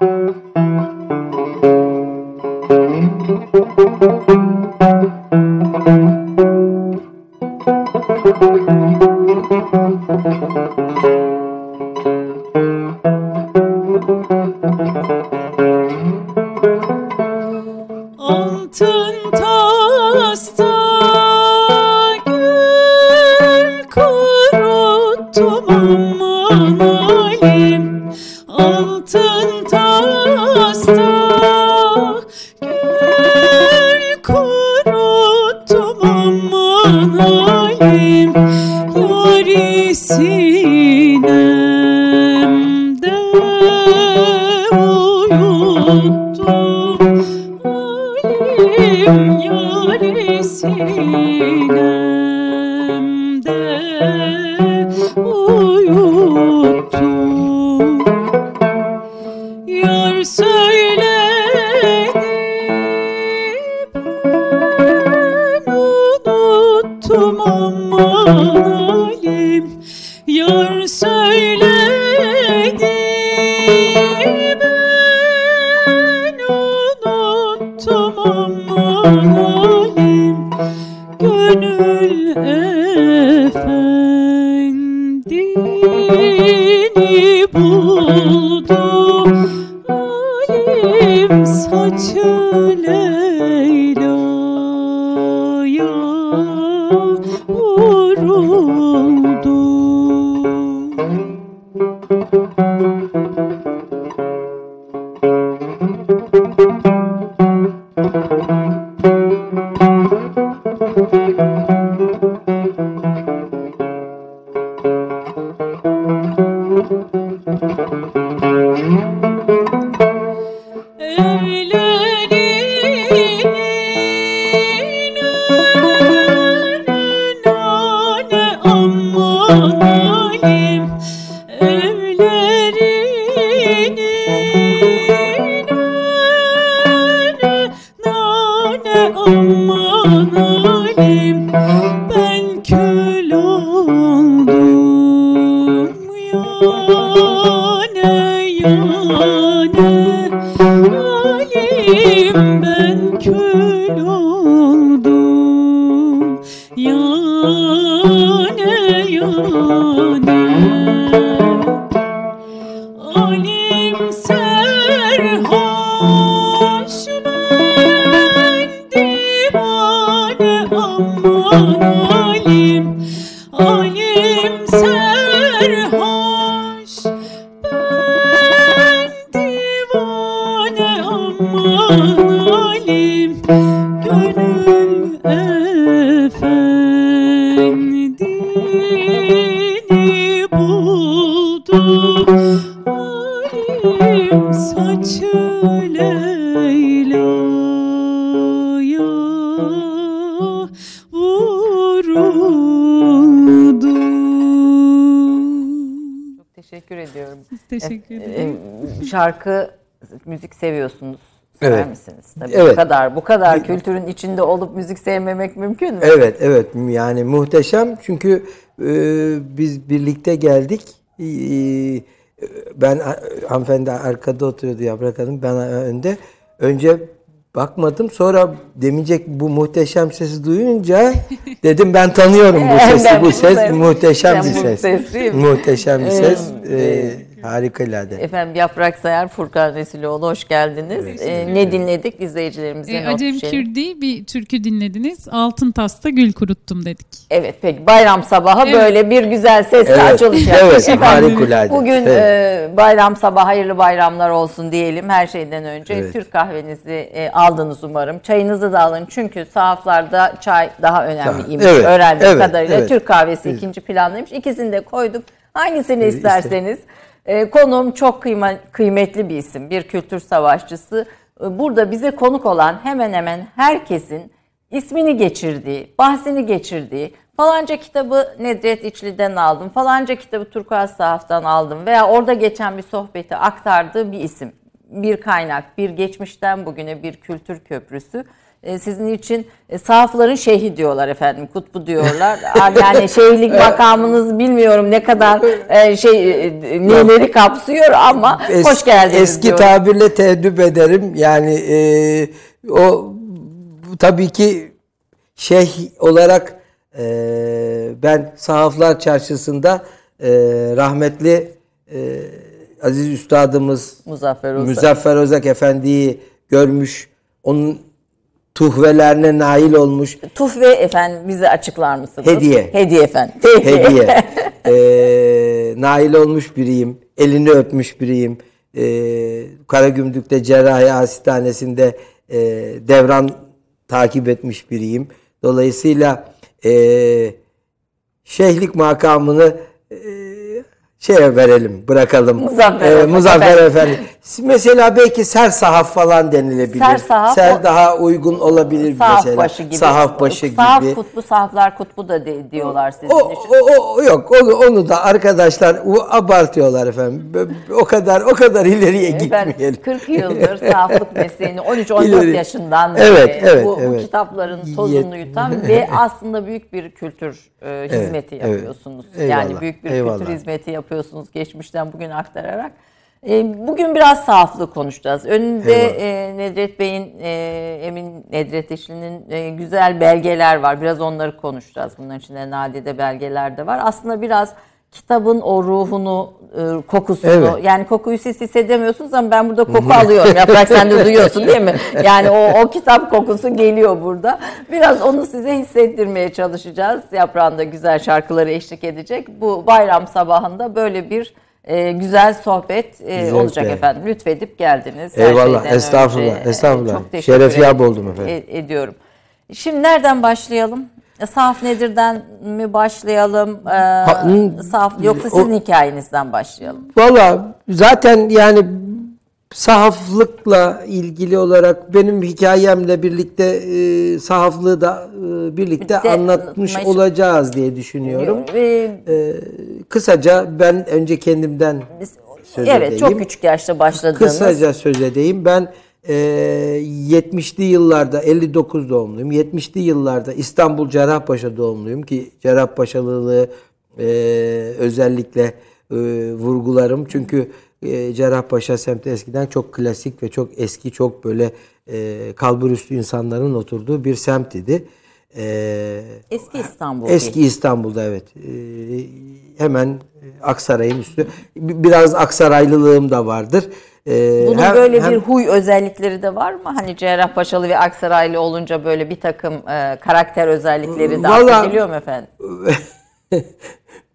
Música bonito. Şarkı, müzik seviyorsunuz. Sever evet. misiniz? Tabii evet. bu kadar bu kadar kültürün içinde olup müzik sevmemek mümkün mü? Evet, evet. Yani muhteşem çünkü e, biz birlikte geldik. E, ben hanımefendi arkada oturuyordu Yaprak Hanım, ben önde. Önce bakmadım. Sonra demeyecek bu muhteşem sesi duyunca dedim ben tanıyorum bu sesi. bu ses muhteşem bir ses. Muhteşem bir ses. Ee, Harikulade. Efendim Yaprak Sayar, Furkan Resuloğlu hoş geldiniz. Evet, ee, ne dinledik izleyicilerimize? Ee, Acem Kürdi bir türkü dinlediniz. Altın Tas'ta gül kuruttum dedik. Evet peki bayram sabahı evet. böyle bir güzel sesle evet. açılış yaptık. Evet harikulade. Bugün evet. e, bayram sabahı hayırlı bayramlar olsun diyelim her şeyden önce. Evet. Türk kahvenizi e, aldınız umarım. Çayınızı da alın çünkü sahaflarda çay daha önemliymiş evet. öğrendiğim evet. kadarıyla. Evet. Türk kahvesi evet. ikinci plandaymış. İkisini de koyduk. Hangisini evet, isterseniz. Işte. E, konuğum çok kıymetli bir isim, bir kültür savaşçısı. E, burada bize konuk olan hemen hemen herkesin ismini geçirdiği, bahsini geçirdiği, falanca kitabı Nedret İçli'den aldım, falanca kitabı Turkuaz Sahaf'tan aldım veya orada geçen bir sohbeti aktardığı bir isim. Bir kaynak, bir geçmişten bugüne bir kültür köprüsü. E, sizin için e, sahafların şeyhi diyorlar efendim, kutbu diyorlar. yani şeyhlik makamınız bilmiyorum ne kadar e, şey e, neleri kapsıyor ama es, hoş geldiniz Eski diyorum. tabirle teeddüp ederim. Yani e, o tabii ki şeyh olarak e, ben Sahaflar Çarşısı'nda e, rahmetli e, aziz üstadımız Muzaffer Ozak. Muzaffer Ozak Efendi'yi görmüş. Onun tuhvelerine nail olmuş. Tuhve efendim bize açıklar mısınız? Hediye. Hediye efendim. Hediye. ee, nail olmuş biriyim. Elini öpmüş biriyim. Ee, Karagümrük'te Cerrahi Hastanesi'nde e, devran takip etmiş biriyim. Dolayısıyla e, şeyhlik makamını e, şeye verelim, bırakalım. Muzaffer, ee, Muzaffer Efendi. Mesela belki ser sahaf falan denilebilir. Ser sahaf, ser daha uygun olabilir Sahaf mesela. başı gibi. Sahaf başı Sahaf gibi. kutbu, sahaflar kutbu da de- diyorlar sizin O, için. o, o yok onu onu da arkadaşlar abartıyorlar efendim. O kadar o kadar ileriye Ben gitmeyelim. 40 yıldır sahaflık mesleğini 13-14 İleri- yaşından Evet, beri evet, bu, bu evet. kitapların tozunu yutan ve aslında büyük bir kültür e, hizmeti evet. yapıyorsunuz. Eyvallah, Yani büyük bir eyvallah. kültür hizmeti yapıyorsunuz geçmişten bugün aktararak. E, bugün biraz sahaflık konuşacağız. Önünde e, Nedret Bey'in, e, Emin Nedret Eşli'nin güzel belgeler var. Biraz onları konuşacağız. Bunların içinde nadide belgeler de var. Aslında biraz kitabın o ruhunu, kokusunu, Evet. yani kokuyu siz hissedemiyorsunuz ama ben burada koku alıyorum. Yaprak sen de duyuyorsun değil mi? Yani o, o kitap kokusu geliyor burada. Biraz onu size hissettirmeye çalışacağız. Yaprağın da güzel şarkıları eşlik edecek. Bu bayram sabahında böyle bir e, güzel sohbet e, Zevkle. olacak efendim. Lütfedip geldiniz. Eyvallah, estağfurullah, önce. E, estağfurullah. Çok teşekkür Şerefyab ederim. oldum efendim. E, ediyorum. Şimdi nereden başlayalım? E, Saf Nedir'den mi başlayalım? Ee, hı, saf yoksa o- sizin hikayenizden başlayalım. Valla zaten yani sahaflıkla ilgili olarak benim hikayemle birlikte e, sahaflığı da e, birlikte Bir de anlatmış anlatmaya- olacağız diye düşünüyorum. Ee, E, kısaca ben önce kendimden söz evet edeyim. çok küçük yaşta başladığınız. Kısaca söz edeyim. Ben e, 70'li yıllarda 59 doğumluyum. 70'li yıllarda İstanbul Cerrahpaşa doğumluyum ki Cerrahpaşalılığı e, özellikle e, vurgularım. Çünkü e, Cerrahpaşa semti eskiden çok klasik ve çok eski, çok böyle e, kalburüstü insanların oturduğu bir semt idi. E, Eski İstanbul. Eski İstanbul'da evet. Ee, hemen Aksaray'ın üstü. Bi- Biraz Aksaraylılığım da vardır. Ee, Bunun hem- böyle hem- bir huy özellikleri de var mı? Hani Cerrahpaşalı ve Aksaraylı olunca böyle bir takım e, karakter özellikleri de atfediliyor mu efendim?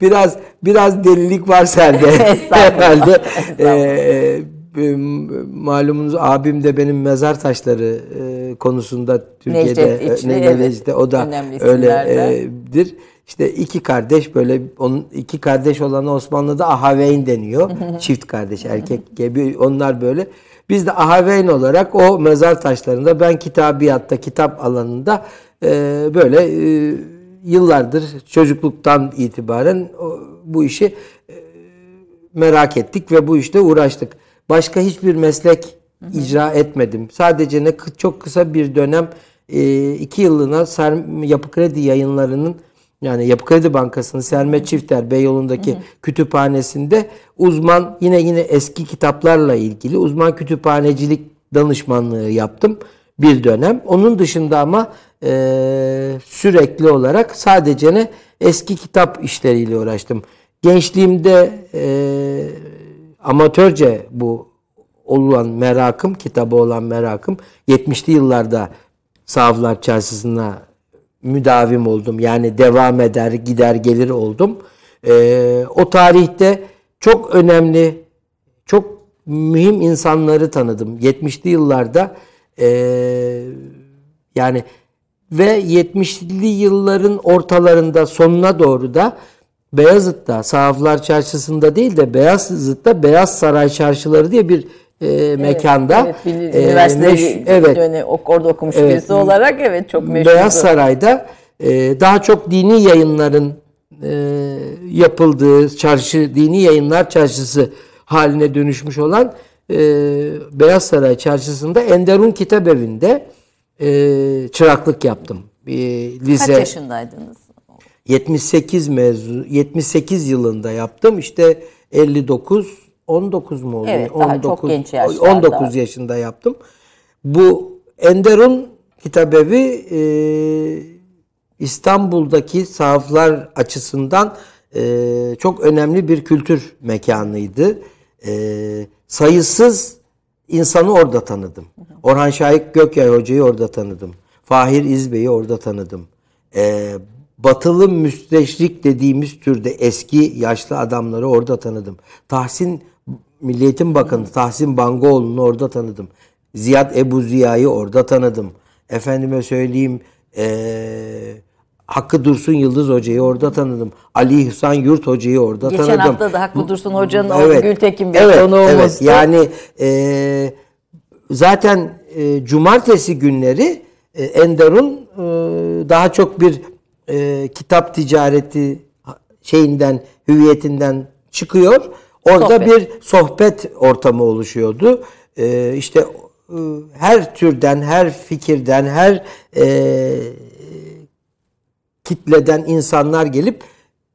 biraz biraz delilik var sende herhalde. Ee, e, malumunuz abim de benim mezar taşları e, konusunda Türkiye'de Necdet İçli, e, evet. Necdet, o da Önemli öyle isimlerden. e'dir. İşte iki kardeş böyle onun iki kardeş olan Osmanlı'da Ahaveyn deniyor. Çift kardeş erkek gibi onlar böyle. Biz de Ahaveyn olarak o mezar taşlarında ben kitabiyatta kitap alanında e, böyle e, yıllardır çocukluktan itibaren bu işi e, merak ettik ve bu işte uğraştık. Başka hiçbir meslek icra etmedim. Sadece ne çok kısa bir dönem e, iki yıllığına Yapı Kredi yayınlarının yani Yapı Kredi Bankası'nın Sermet Çifter Beyoğlu'ndaki kütüphanesinde uzman yine yine eski kitaplarla ilgili uzman kütüphanecilik danışmanlığı yaptım bir dönem. Onun dışında ama e, sürekli olarak sadece ne eski kitap işleriyle uğraştım. Gençliğimde e, amatörce bu olan merakım, kitaba olan merakım 70'li yıllarda Sağlıklar Çarşısı'na müdavim oldum. Yani devam eder, gider gelir oldum. Ee, o tarihte çok önemli, çok mühim insanları tanıdım. 70'li yıllarda ee, yani ve 70'li yılların ortalarında sonuna doğru da Beyazıt'ta, Sahaflar Çarşısı'nda değil de Beyazıt'ta Beyaz Saray Çarşıları diye bir e, mekanda Evet, e, üniversite meş- evet, dönemi, orada okumuş Evet. birisi olarak evet çok meşhur. Beyaz Saray'da e, daha çok dini yayınların e, yapıldığı çarşı, dini yayınlar çarşısı haline dönüşmüş olan e, Beyaz Saray çarşısında Enderun Kitap Evi'nde e, çıraklık yaptım. E, lise Kaç yaşındaydınız? 78 mezun 78 yılında yaptım. İşte 59 19 mu oldu? Evet, daha 19, çok genç yaşlarda. 19 yaşında yaptım. Bu Enderun Kitabevi e, İstanbul'daki sahaflar açısından e, çok önemli bir kültür mekanıydı. E, sayısız insanı orada tanıdım. Orhan Şahik Gökyay Hoca'yı orada tanıdım. Fahir İzbey'i orada tanıdım. E, batılı müsteşrik dediğimiz türde eski yaşlı adamları orada tanıdım. Tahsin Milliyetin Bakanı Tahsin Bangoğlu'nu orada tanıdım. Ziyad Ebu Ziya'yı orada tanıdım. Efendime söyleyeyim eee Hakkı Dursun Yıldız Hoca'yı orada tanıdım. Ali İhsan Yurt Hoca'yı orada Geçen tanıdım. hafta da Hakkı Dursun Hoca'nın oğlu Gültekin Bey evet, konuğumuzdu. Evet, yani eee, zaten eee, cumartesi günleri eee, Enderun eee, daha çok bir eee, kitap ticareti şeyinden, hüviyetinden çıkıyor. Orada Sohbet. bir sohbet ortamı oluşuyordu. Eee işte eee, her türden, her fikirden, her eee kitleden insanlar gelip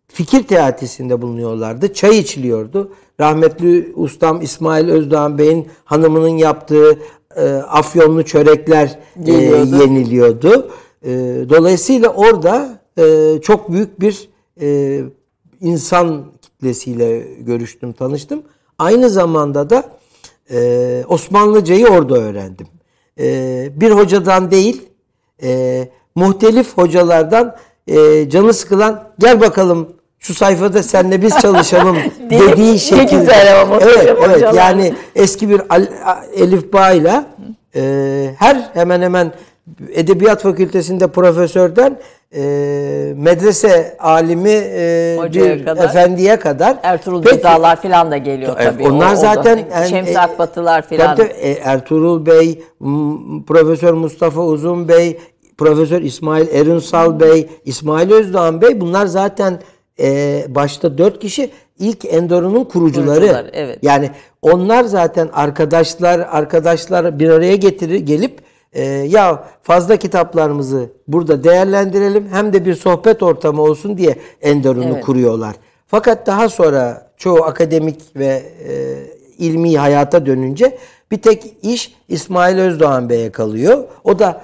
fikir teatisinde bulunuyorlardı. Çay içiliyordu. Rahmetli ustam İsmail Özdağan Bey'in hanımının yaptığı e, afyonlu çörekler e, yeniliyordu. E, dolayısıyla orada e, çok büyük bir e, insan kitlesiyle görüştüm, tanıştım. Aynı zamanda da e, Osmanlıcayı orada öğrendim. E, bir hocadan değil, e, muhtelif hocalardan e, canı sıkılan gel bakalım şu sayfada senle biz çalışalım? Ne dediği şekilde. güzel ama evet, evet yani eski bir al, a- elif bağıyla e, her hemen hemen edebiyat fakültesinde profesörden e, medrese alimi e, Hocaya bir kadar. efendiye kadar Ertuğrul Peki, Cezalar filan da geliyor Evet, tabii. Onlar o- o zaten dönem. en- Şemsi e, Akbatılar filan. Tabii. E, Ertuğrul Bey, Profesör Mustafa Uzun Bey, Profesör İsmail Erinsal Bey, İsmail Özdağan Bey bunlar zaten e, başta dört kişi ilk Endor'un kurucuları. Kurucular, evet. Yani onlar zaten arkadaşlar arkadaşlar bir araya getirir gelip e, ya fazla kitaplarımızı burada değerlendirelim hem de bir sohbet ortamı olsun diye Endor'unu Evet. kuruyorlar. Fakat daha sonra çoğu akademik ve e, ilmi hayata dönünce bir tek iş İsmail Özdoğan Bey'e kalıyor. O da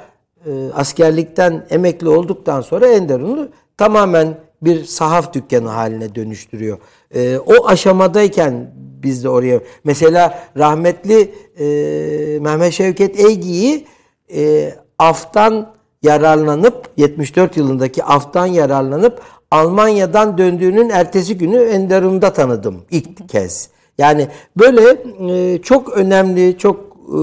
e, askerlikten emekli olduktan sonra Enderun'u tamamen bir sahaf dükkanı haline dönüştürüyor. E, o aşamadayken biz de oraya mesela rahmetli e, Mehmet Şevket Eygi'yi e, aftan yararlanıp 74 yılındaki aftan yararlanıp Almanya'dan döndüğünün ertesi günü Enderun'da tanıdım ilk kez. Yani böyle çok önemli, çok e,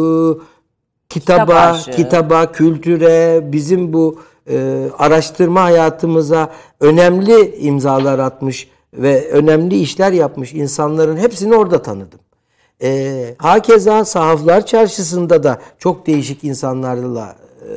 kitaba, Kitap kitaba, kültüre, bizim bu e, araştırma hayatımıza önemli imzalar atmış ve önemli işler yapmış insanların hepsini orada tanıdım. E, hakeza sahaflar çarşısında da çok değişik insanlarla e,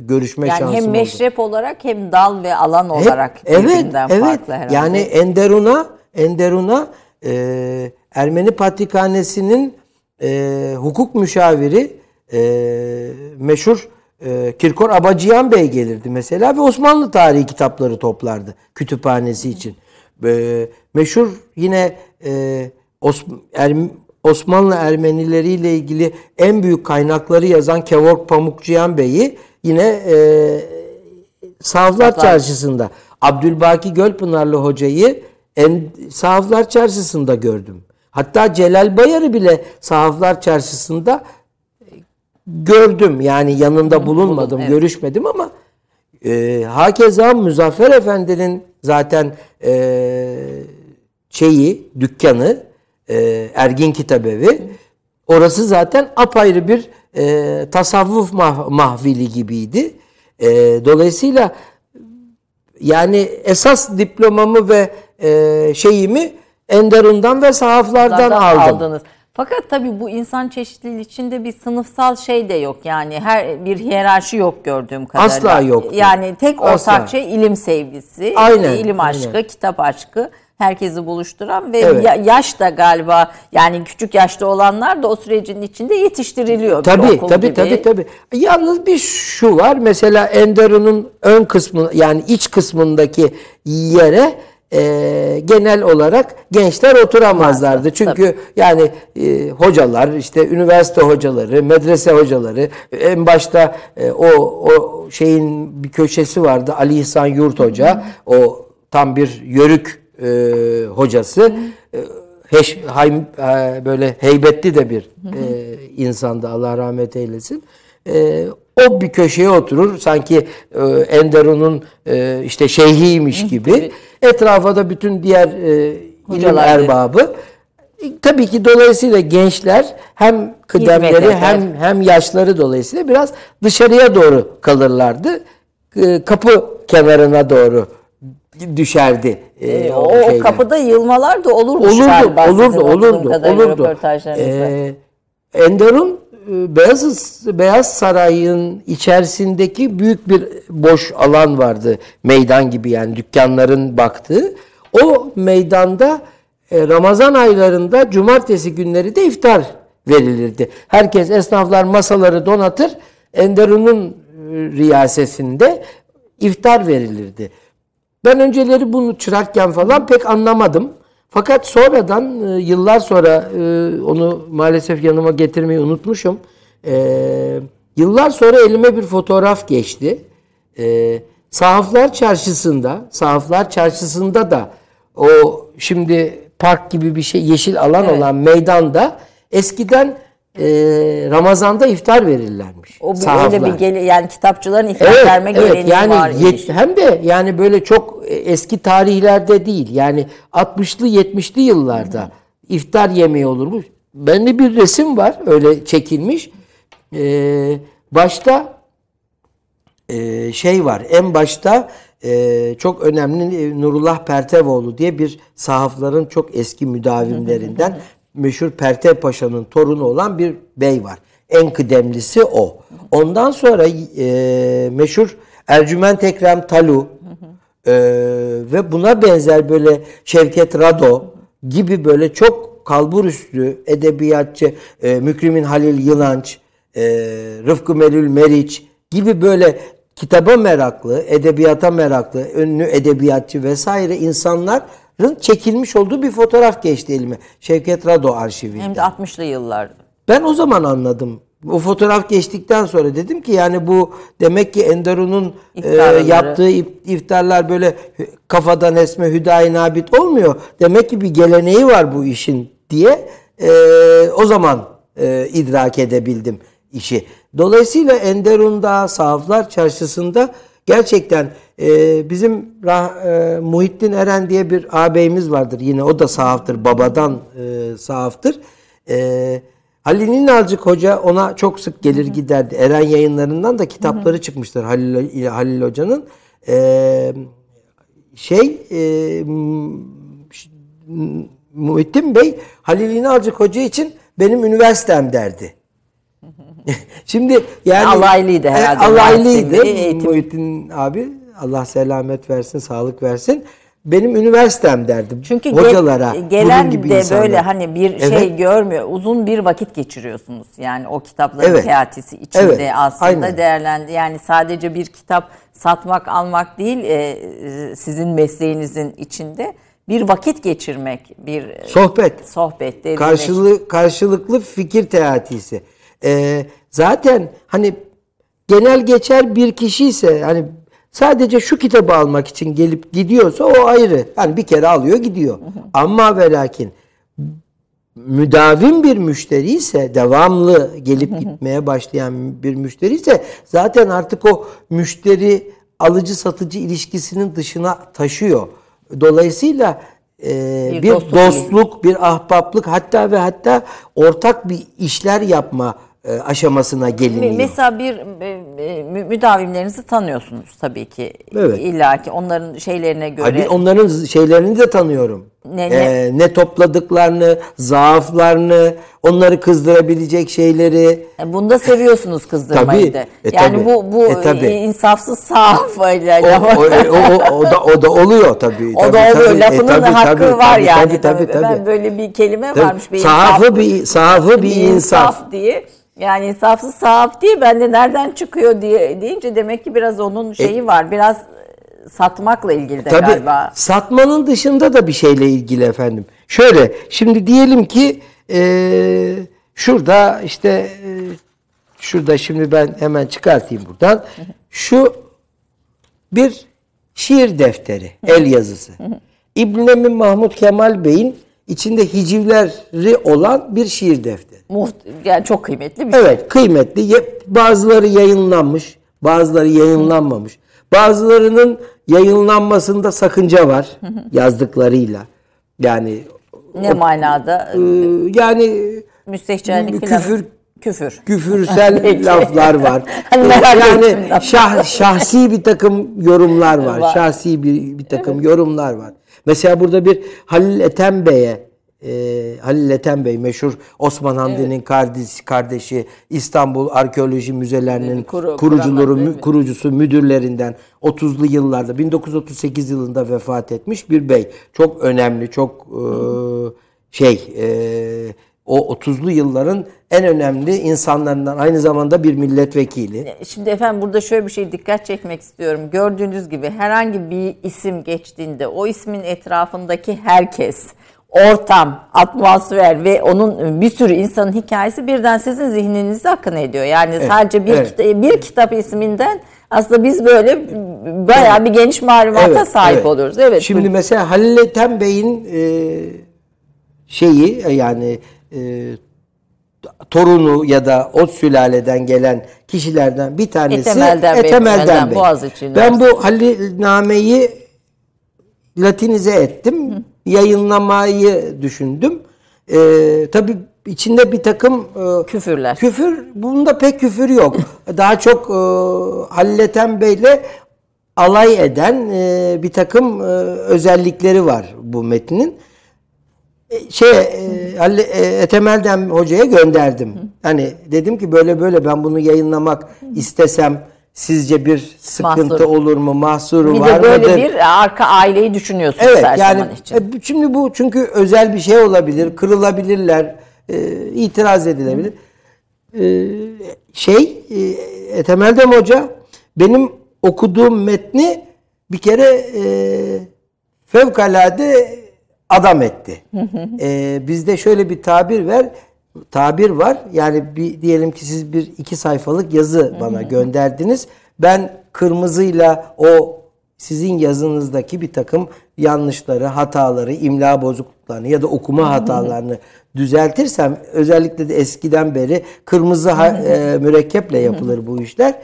görüşme yani şansım hem oldu. meşrep olarak hem dal ve alan Hep- olarak evet, birbirinden evet. farklı herhalde. Yani Enderun'a Enderun'a e, Ermeni Patrikhanesi'nin e, hukuk müşaviri e, meşhur e, Kirkor Abacıyan Bey gelirdi mesela ve Osmanlı tarihi kitapları toplardı kütüphanesi için. E, meşhur yine e, Os- Erm- Osmanlı Ermenileriyle ilgili en büyük kaynakları yazan Kevork Pamukçıyan Bey'i yine e, Sahaflar Çarşısı'nda Abdülbaki Gölpınarlı hocayı en, Sahaflar Çarşısı'nda gördüm. Hatta Celal Bayar'ı bile Sahaflar Çarşısı'nda gördüm. Yani yanında bulunmadım, evet. görüşmedim ama e, hakeza Muzaffer Efendi'nin zaten e, şeyi, dükkanı, e, Ergin Kitabevi orası zaten apayrı bir e, tasavvuf mah- mahvili gibiydi. E, dolayısıyla yani esas diplomamı ve e, şeyimi Enderun'dan ve sahaflardan aldım. aldınız. Fakat tabii bu insan çeşitliliği içinde bir sınıfsal şey de yok. Yani her bir hiyerarşi yok gördüğüm kadarıyla. Asla yoktu. Yani tek ortak Asla. şey ilim sevgisi, Aynen, ilim aşkı, aynen. kitap aşkı. herkesi buluşturan ve evet. yaş da galiba yani küçük yaşta olanlar da o sürecin içinde yetiştiriliyor. Tabii tabii gibi. tabii tabii. Yalnız bir şu var mesela Enderun'un ön kısmı yani iç kısmındaki yere e, genel olarak gençler oturamazlardı. Çünkü Tabii. yani e, hocalar işte üniversite hocaları, medrese hocaları en başta e, o o şeyin bir köşesi vardı Ali İhsan Yurt Hoca. Hı. O tam bir yörük e, hocası. Hı. E, heş, hay, e, böyle heybetli de bir e, insandı Allah rahmet eylesin. E, o bir köşeye oturur sanki e, Enderun'un e, işte şeyhiymiş gibi. Etrafa da bütün diğer e, ilim erbabı. E, tabii ki dolayısıyla gençler hem kıdemleri hem hem yaşları dolayısıyla biraz dışarıya doğru kalırlardı. E, kapı kenarına doğru düşerdi. E, e, o, o kapıda yılmalar da olurmuş olurdu, galiba olurdu, olurdu, olurdu. E, Enderun Beyaz Beyaz Saray'ın içerisindeki büyük bir boş alan vardı. Meydan gibi yani dükkanların baktığı. O meydanda e, Ramazan aylarında cumartesi günleri de iftar verilirdi. Herkes esnaflar masaları donatır. Enderun'un e, riyasesinde iftar verilirdi. Ben önceleri bunu çırakken falan pek anlamadım. Fakat sonradan e, yıllar sonra e, onu maalesef yanıma getirmeyi unutmuşum. E, yıllar sonra elime bir fotoğraf geçti. Sahaflar Çarşısı'nda, Sahaflar Çarşısı'nda da o şimdi park gibi bir şey yeşil alan evet. olan meydanda eskiden e, Ramazan'da iftar verirlermiş. O bir, öyle bir gele, yani kitapçıların iftar evet, verme evet, geleneği yani var. Yet, hem de yani böyle çok eski tarihlerde değil. Yani 60'lı 70'li yıllarda iftar yemeği olurmuş. Bende bir resim var öyle çekilmiş. Ee, başta e, şey var. En başta e, çok önemli Nurullah Pertevoğlu diye bir sahafların çok eski müdavimlerinden meşhur Pertev Paşa'nın torunu olan bir bey var. En kıdemlisi o. Ondan sonra e, meşhur Ercüment Ekrem Talu e, ve buna benzer böyle Şevket Rado gibi böyle çok kalbur üstü edebiyatçı e, Mükrimin Halil Yılanç, e, Rıfkı Melül Meriç gibi böyle kitaba meraklı, edebiyata meraklı, ünlü edebiyatçı vesaire insanlar çekilmiş olduğu bir fotoğraf geçti elime. Şevket Rado arşivinde. Hem de 60'lı yıllarda. Ben o zaman anladım. O fotoğraf geçtikten sonra dedim ki yani bu demek ki Enderun'un e, yaptığı iftarlar böyle kafadan esme hüdayi nabit olmuyor. Demek ki bir geleneği var bu işin diye e, o zaman e, idrak edebildim işi. Dolayısıyla Enderun'da, Sahaflar Çarşısı'nda Gerçekten e, bizim Rah, e, Muhittin Eren diye bir ağabeyimiz vardır. Yine o da sahaftır. Babadan e, sahaftır. E, Halil İnalcık Hoca ona çok sık gelir giderdi. Eren yayınlarından da kitapları çıkmıştır Halil, Halil Hoca'nın. E, şey e, Muhittin Bey Halil İnalcık Hoca için benim üniversitem derdi. Şimdi yani alaylıydı herhalde. E, alaylıydı Muhittin abi. Allah selamet versin, sağlık versin. Benim üniversitem derdim. Çünkü hocalara gelen gibi de insanlar. böyle hani bir şey evet. şey görmüyor. Uzun bir vakit geçiriyorsunuz. Yani o kitapların evet. teatisi içinde evet. aslında Aynen. değerlendi. Yani sadece bir kitap satmak, almak değil, e, sizin mesleğinizin içinde bir vakit geçirmek, bir sohbet, sohbet, karşılığı karşılıklı fikir teatisi. E, zaten hani genel geçer bir kişi ise hani sadece şu kitabı almak için gelip gidiyorsa o ayrı. Yani bir kere alıyor gidiyor. Ama ve lakin müdavim bir müşteri ise devamlı gelip gitmeye başlayan bir müşteri ise zaten artık o müşteri alıcı satıcı ilişkisinin dışına taşıyor. Dolayısıyla e, bir, bir dostluk, dostluk bir ahbaplık hatta ve hatta ortak bir işler yapma e, aşamasına geliniyor. Mesela bir e, müdavimlerinizi tanıyorsunuz tabii ki. Evet. İlla ki onların şeylerine göre. Abi onların şeylerini de tanıyorum. Ne, ne? Ee, ne topladıklarını, zaaflarını, onları kızdırabilecek şeyleri. E, Bunda seviyorsunuz kızdırmayı Tabii, da. e, yani tabii, bu bu e, tabii. insafsız saf O, ile o, o, o, da, o da oluyor tabii. O tabii, da oluyor. tabii. Lafının E, tabii, da hakkı tabii, var tabii, yani. Tabii, tabii, Ben tabii. böyle bir kelime Tabii. varmış. Bir Sahafı insaf- bir- sahafı bir insaf. diye. Yani insafsız sahaf diye ben de nereden çıkıyor diye deyince demek ki biraz onun şeyi var. Biraz e, satmakla ilgili de Tabii galiba. satmanın dışında da bir şeyle ilgili efendim. Şöyle şimdi diyelim ki e, şurada işte e, şurada şimdi ben hemen çıkartayım buradan. Şu bir şiir defteri, el yazısı. İbn Mahmut Kemal Bey'in içinde hicivleri olan bir şiir defteri. Muht yani çok kıymetli bir şey. Evet, kıymetli. Bazıları yayınlanmış, bazıları yayınlanmamış. Bazılarının yayınlanmasında sakınca var yazdıklarıyla. Yani Ne manada? e, yani Müstehcenlik falan. küfür Küfür. küfürsel laflar var. Hani ettim yani şah, şahsi bir takım yorumlar var. Var. Şahsi bir, bir takım yorumlar var. Mesela burada bir Halil Ethem Bey'e e, Halil Ethem Bey meşhur Osman Hamdi'nin kardeşi, kardeşi İstanbul Arkeoloji Müzelerinin Kuru- kurucuları, mü- kurucusu, müdürlerinden 30'lu yıllarda 1938 yılında vefat etmiş bir bey. Çok önemli, çok e, şey e, o 30'lu yılların en önemli insanlarından aynı zamanda bir milletvekili. Şimdi efendim burada şöyle bir şey dikkat çekmek istiyorum. Gördüğünüz gibi herhangi bir isim geçtiğinde o ismin etrafındaki herkes, ortam, atmosfer ve onun bir sürü insanın hikayesi birden sizin zihninize akın ediyor. Yani sadece bir, evet. kita- bir kitap isminden aslında biz böyle bayağı bir geniş malumata Evet, sahip evet. oluyoruz. Evet. Şimdi mesela Halil Ethem Bey'in e, şeyi e, yani e, torunu ya da o sülaleden gelen kişilerden bir tanesi Ethem Elden Bey. Boğaziçi Ben bu Halil Name'yi latinize ettim. Yayınlamayı düşündüm. E, tabii içinde bir takım e, Küfürler. Küfür, bunda pek küfür yok. Daha çok e, Halil Ethem Bey'le alay eden e, bir takım e, özellikleri var bu metnin. E, şey e, e, Ethem Eldem hocaya gönderdim. Hani dedim ki böyle böyle ben bunu yayınlamak istesem sizce bir sıkıntı Mahsur. olur mu? Mahsuru bir var de böyle mıdır? bir arka aileyi düşünüyorsunuz Evet her yani zaman için. e, şimdi bu çünkü özel bir şey olabilir, kırılabilirler, e, itiraz edilebilir. E, şey e, Ethem Eldem Hoca benim okuduğum metni bir kere e, fevkalade adam etti. e, bizde şöyle bir tabir ver, tabir var. Yani bir diyelim ki siz bir iki sayfalık yazı bana gönderdiniz. Ben kırmızıyla o sizin yazınızdaki bir takım yanlışları, hataları, imla bozukluklarını ya da okuma hatalarını düzeltirsem özellikle de eskiden beri kırmızı ha- e, mürekkeple yapılır bu işler.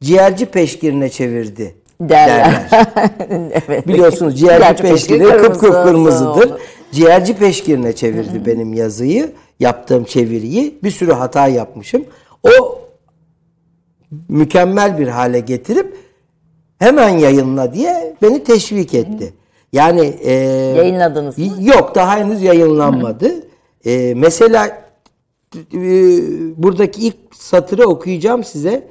Ciğerci peşkirine çevirdi Derler. derler. evet. Biliyorsunuz ciğerci peşkiri kıpkırmızıdır. Ciğerci peşkirine çevirdi benim yazıyı. Yaptığım çeviriyi. Bir sürü hata yapmışım. O mükemmel bir hale getirip hemen yayınla diye beni teşvik etti. Yani e, Yayınladınız mı? Yok daha henüz yayınlanmadı. E, mesela e, buradaki ilk satırı okuyacağım size.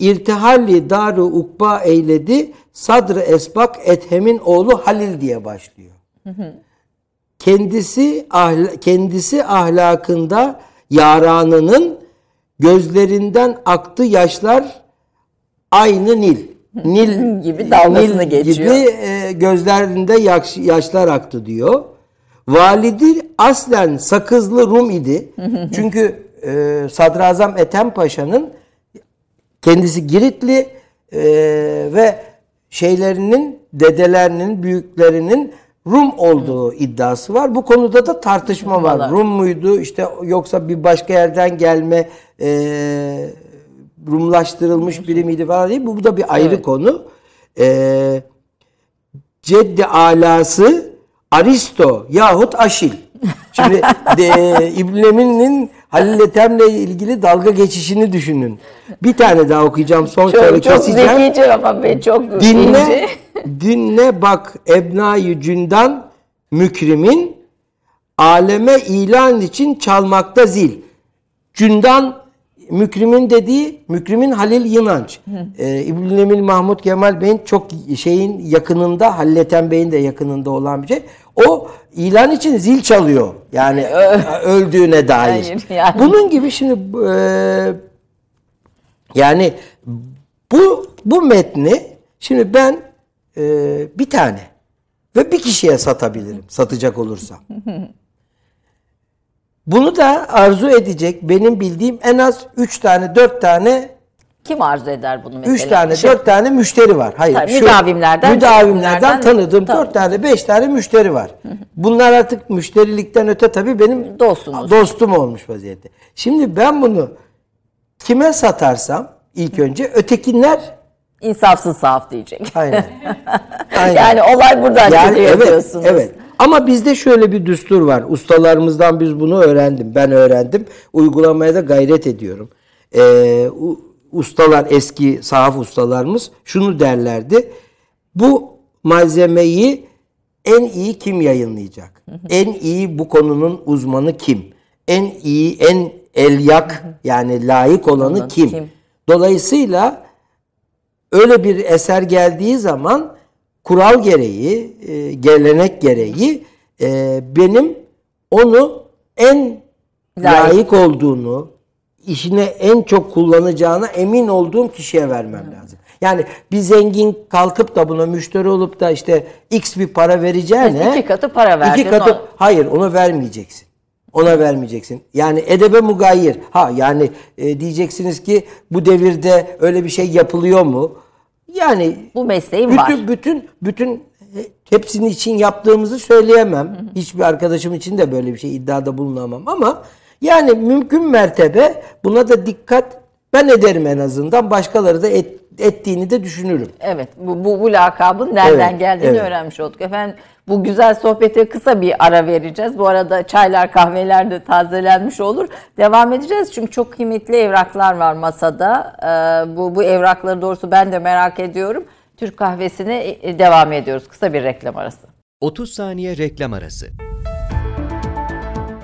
İrtihalli daru ukba eyledi sadrı esbak ethemin oğlu Halil diye başlıyor. Kendisi ahla, kendisi ahlakında yaranının gözlerinden aktı yaşlar aynı Nil. Nil Gibi dalgasını geçiyor. Gibi e, gözlerinde yaş- yaşlar aktı diyor. Validi aslen Sakızlı Rum idi. Çünkü e, Sadrazam Ethem Paşa'nın kendisi Giritli e, ve şeylerinin, dedelerinin, büyüklerinin Rum olduğu iddiası var. Bu konuda da tartışma var. Vallahi. Rum muydu işte yoksa bir başka yerden gelme e, Rumlaştırılmış biri miydi falan değil. Bu, bu da bir ayrı konu. E, Ceddi alası Aristo yahut Aşil. Şimdi de, İbn Emin'in Halil Ethem'le ilgili dalga geçişini düşünün. Bir tane daha okuyacağım son çok, kere çok keseceğim. zekice ama ben çok Dinle, dinle bak Cündan mükrimin aleme ilan için çalmakta zil. Cündan Mükrimin dediği Mükrimin Halil Yınanç. Ee, İbn Emil Mahmut Kemal Bey'in çok şeyin yakınında Halleten Bey'in de yakınında olan bir şey. O ilan için zil çalıyor. Yani öldüğüne dair. Hayır, yani. Bunun gibi şimdi e, yani bu bu metni şimdi ben e, bir tane ve bir kişiye satabilirim satacak olursam. Bunu da arzu edecek benim bildiğim en az 3 tane 4 tane Kim arzu eder bunu mesela? 3 tane Şey, 4 tane müşteri var. Hayır. Tabii, şu- müdavimlerden- müdavimlerden tanıdığım Tamam. 4 tane 5 tane müşteri var. Bunlar artık müşterilikten öte tabii benim Dostunuz. dostum olmuş vaziyette. Şimdi ben bunu kime satarsam ilk önce ötekinler insafsız saf diyecek. aynen. aynen. Yani olay buradan Yani çıkıyor evet, diyorsunuz. evet. Ama bizde şöyle bir düstur var. Ustalarımızdan biz bunu öğrendim. Ben öğrendim. Uygulamaya da gayret ediyorum. Ee, ustalar, eski sahaf ustalarımız şunu derlerdi. Bu malzemeyi en iyi kim yayınlayacak? En iyi bu konunun uzmanı kim? En iyi, en elyak yani layık olanı kim? Dolayısıyla öyle bir eser geldiği zaman kural gereği, e, gelenek gereği e, benim onu en Layık. layık olduğunu, işine en çok kullanacağına emin olduğum kişiye vermem lazım. Yani bir zengin kalkıp da buna müşteri olup da işte x bir para vereceğine İki katı para verdin. İki katı o- hayır onu vermeyeceksin. Ona vermeyeceksin. Yani edebe mugayir. Ha yani e, diyeceksiniz ki bu devirde öyle bir şey yapılıyor mu? Yani Bu mesleğin bütün var. bütün bütün e, hepsinin için yaptığımızı söyleyemem. Hiçbir arkadaşım için de böyle bir şey iddiada bulunamam ama yani mümkün mertebe buna da dikkat ben ederim en azından. Başkaları da et- ettiğini de düşünürüm. Evet bu, bu, bu lakabın nereden Evet, geldiğini evet. öğrenmiş olduk. Efendim bu güzel sohbete kısa bir ara vereceğiz. Bu arada çaylar kahveler de tazelenmiş olur. Devam edeceğiz çünkü çok kıymetli evraklar var masada. Ee, bu, bu evrakları doğrusu ben de merak ediyorum. Türk kahvesine e, devam ediyoruz. Kısa bir reklam arası. 30 saniye reklam arası.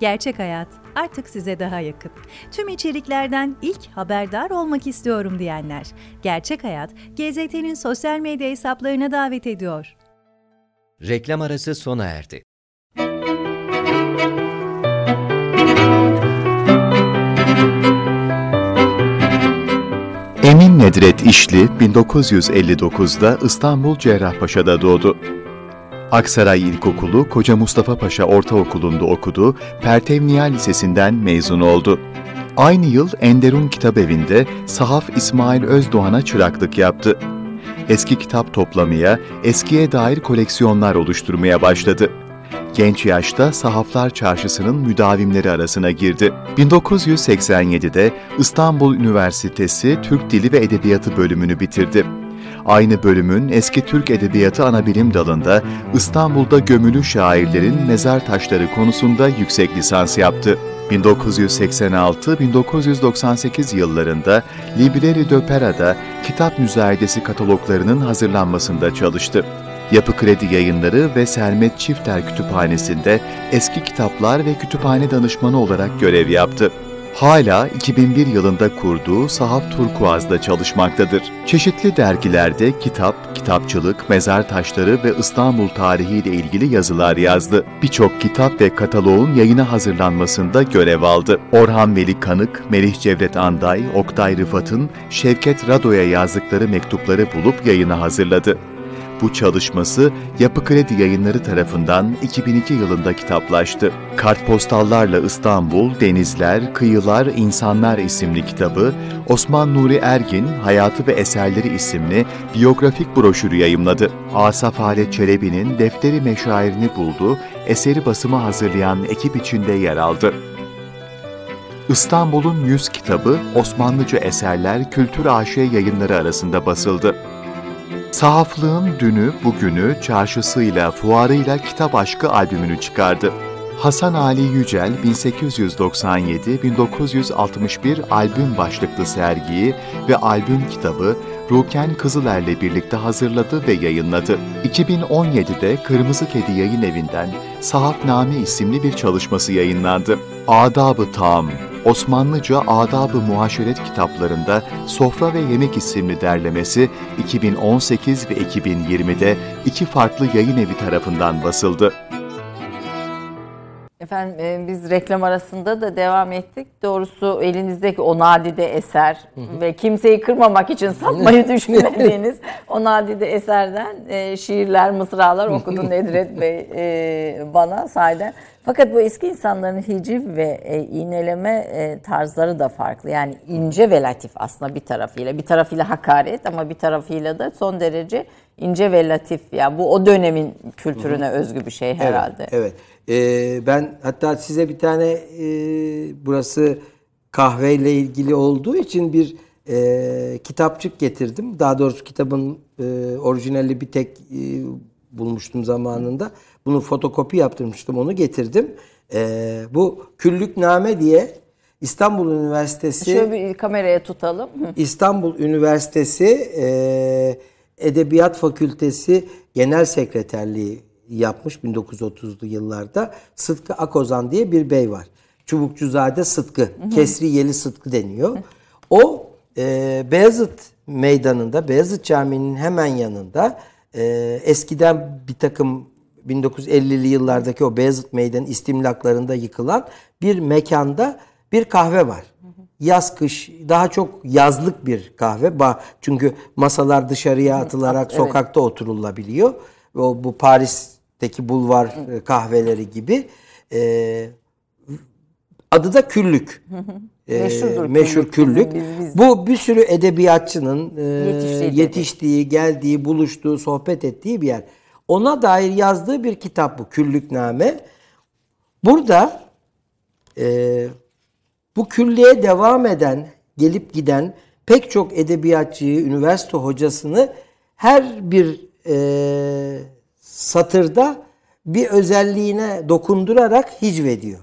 Gerçek Hayat artık size daha yakın. Tüm içeriklerden ilk haberdar olmak istiyorum diyenler. Gerçek Hayat, GZT'nin sosyal medya hesaplarına davet ediyor. Reklam arası sona erdi. Emin Nedret İşli 1959'da İstanbul Cerrahpaşa'da doğdu. Aksaray İlkokulu Koca Mustafa Paşa Ortaokulu'nda okudu, Pertevniyal Lisesi'nden mezun oldu. Aynı yıl Enderun Kitabevi'nde Sahaf İsmail Özdoğan'a çıraklık yaptı. Eski kitap toplamaya, eskiye dair koleksiyonlar oluşturmaya başladı. Genç yaşta Sahaflar Çarşısı'nın müdavimleri arasına girdi. 1987'de İstanbul Üniversitesi Türk Dili ve Edebiyatı bölümünü bitirdi. Aynı bölümün eski Türk Edebiyatı Anabilim dalında İstanbul'da gömülü şairlerin mezar taşları konusunda yüksek lisans yaptı. 1986-1998 yıllarında Libreri de Pera'da kitap müzayedesi kataloglarının hazırlanmasında çalıştı. Yapı Kredi Yayınları ve Sermet Çifter Kütüphanesi'nde eski kitaplar ve kütüphane danışmanı olarak görev yaptı. Hala 2001 yılında kurduğu Sahaf Turkuaz'da çalışmaktadır. Çeşitli dergilerde kitap, kitapçılık, mezar taşları ve İstanbul tarihiyle ilgili yazılar yazdı. Birçok kitap ve kataloğun yayına hazırlanmasında görev aldı. Orhan Veli Kanık, Melih Cevdet Anday, Oktay Rıfat'ın Şevket Rado'ya yazdıkları mektupları bulup yayına hazırladı. Bu çalışması Yapı Kredi Yayınları tarafından 2002 yılında kitaplaştı. Kartpostallarla İstanbul, Denizler, Kıyılar, İnsanlar isimli kitabı, Osman Nuri Ergin Hayatı ve Eserleri isimli biyografik broşürü yayımladı. Asaf Halet Çelebi'nin Defteri Meşairini buldu, eseri basımı hazırlayan ekip içinde yer aldı. İstanbul'un Yüz kitabı Osmanlıca Eserler Kültür AŞ yayınları arasında basıldı. Sahaflığın dünü, bugünü, çarşısıyla, fuarıyla kitap aşkı albümünü çıkardı. Hasan Ali Yücel 1897-1961 albüm başlıklı sergiyi ve albüm kitabı Ruken Kızıler'le birlikte hazırladı ve yayınladı. 2017'de Kırmızı Kedi Yayın Evi'nden Sahafname isimli bir çalışması yayınlandı. Adab-ı Tam, Osmanlıca Adab-ı Muaşeret kitaplarında Sofra ve Yemek isimli derlemesi 2018 ve 2020'de iki farklı yayın evi tarafından basıldı. Efendim e, biz reklam arasında da devam ettik. Doğrusu elinizdeki o nadide eser ve kimseyi kırmamak için satmayı düşünmediğiniz o nadide eserden e, şiirler, mısralar okudu Nedret Bey e, bana sahiden. Fakat bu eski insanların hiciv ve e, iğneleme e, tarzları da farklı. Yani ince ve latif aslında bir tarafıyla. Bir tarafıyla hakaret ama bir tarafıyla da son derece ince ve latif. Yani bu o dönemin kültürüne özgü bir şey herhalde. Evet. evet. Ee, ben hatta size bir tane e, burası kahveyle ilgili olduğu için bir e, kitapçık getirdim. Daha doğrusu kitabın e, orijinali bir tek e, bulmuştum zamanında. Bunu fotokopi yaptırmıştım. Onu getirdim. E, bu Küllükname diye İstanbul Üniversitesi Şöyle bir kameraya tutalım. İstanbul Üniversitesi e, Edebiyat Fakültesi Genel Sekreterliği yapmış 1930'lu yıllarda. Sıtkı Akozan diye bir bey var. Çubukçuzade Sıtkı, Kesriyeli Sıtkı deniyor. O e, Beyazıt Meydanı'nda, Beyazıt Camii'nin hemen yanında e, eskiden bir takım 1950'li yıllardaki o Beyazıt Meydanı istimlaklarında yıkılan bir mekanda bir kahve var. Yaz kış daha çok yazlık bir kahve. Çünkü masalar dışarıya atılarak evet. sokakta oturulabiliyor. O bu Paris'teki bulvar kahveleri gibi. Ee, adı da Küllük. Meşhurdur meşhur Küllük. Bizim, biz, biz. Bu bir sürü edebiyatçının e, yetiştiği, geldiği, buluştuğu, sohbet ettiği bir yer. Ona dair yazdığı bir kitap bu Küllükname. Burada e, bu küllüğe devam eden, gelip giden pek çok edebiyatçıyı, üniversite hocasını her bir e, satırda bir özelliğine dokundurarak hicvediyor.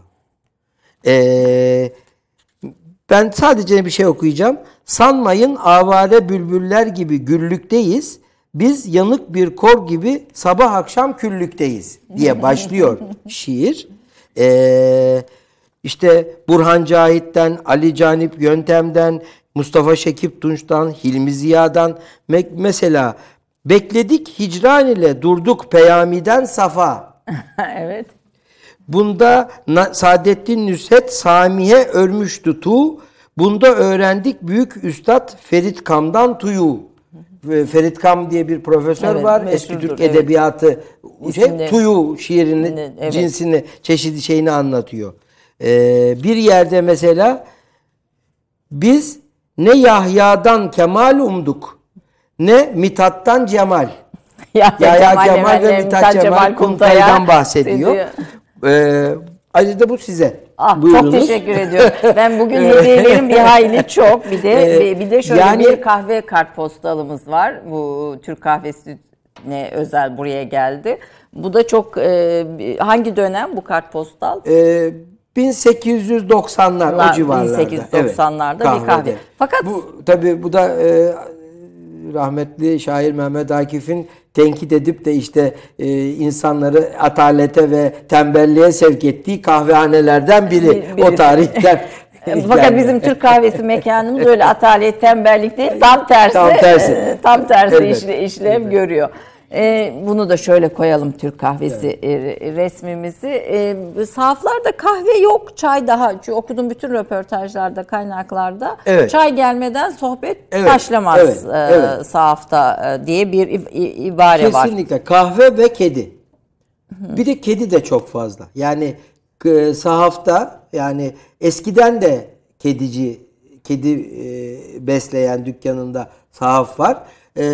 E, ben sadece bir şey okuyacağım. Sanmayın avare bülbüller gibi güllükteyiz. Biz yanık bir kor gibi sabah akşam küllükteyiz diye başlıyor şiir. Eee işte Burhan Cahit'ten, Ali Canip Yöntem'den, Mustafa Şekip Tunç'tan, Hilmi Ziya'dan mesela bekledik hicran ile durduk peyamiden safa. evet. Bunda Saadettin Nüshet Sami'ye örmüştü tu. Bunda öğrendik büyük üstad Ferit Kam'dan tuyu. Ferit Kam diye bir profesör evet, var. Eski Türk evet. edebiyatı şey, tuyu şiirini, evet. cinsini, çeşidi şeyini anlatıyor. Ee, bir yerde mesela biz ne Yahya'dan kemal umduk ne Mithat'tan cemal. Yahya, Yahya Kemal, Kemal ve Mithat Cemal, Cemal Kuntay'dan bahsediyor. Ee, ayrıca bu size. Ah, çok teşekkür ediyorum. Ben bugün hediyelerim bir hayli çok. Bir de ee, bir de şöyle yani, bir kahve kartpostalımız var. Bu Türk kahvesi ne özel buraya geldi. Bu da çok e, hangi dönem bu kartpostal? Ee, 1890'lar o civarlarda. 1890'larda evet, bir kahve. Fakat bu tabii bu da e, rahmetli şair Mehmet Akif'in tenkit edip de işte e, insanları atalete ve tembelliğe sevk ettiği kahvehanelerden biri bir, o tarihten. Fakat bizim Türk kahvesi mekanımız öyle atalet, tembellik değil, tam tersi. Tam tersi. tam tersi evet. işle, işlev evet. görüyor. E, bunu da şöyle koyalım Türk kahvesi e, resmimizi. E, sahaflarda kahve yok, çay daha. Çünkü okudum bütün röportajlarda, kaynaklarda. Evet. Çay gelmeden sohbet Evet, başlamaz evet, e, evet. sahafta e, diye bir ibare var. Kesinlikle kahve ve kedi. Bir de kedi de çok fazla. Yani e, sahafta yani eskiden de kedici kedi e, besleyen dükkanında sahaf var. E,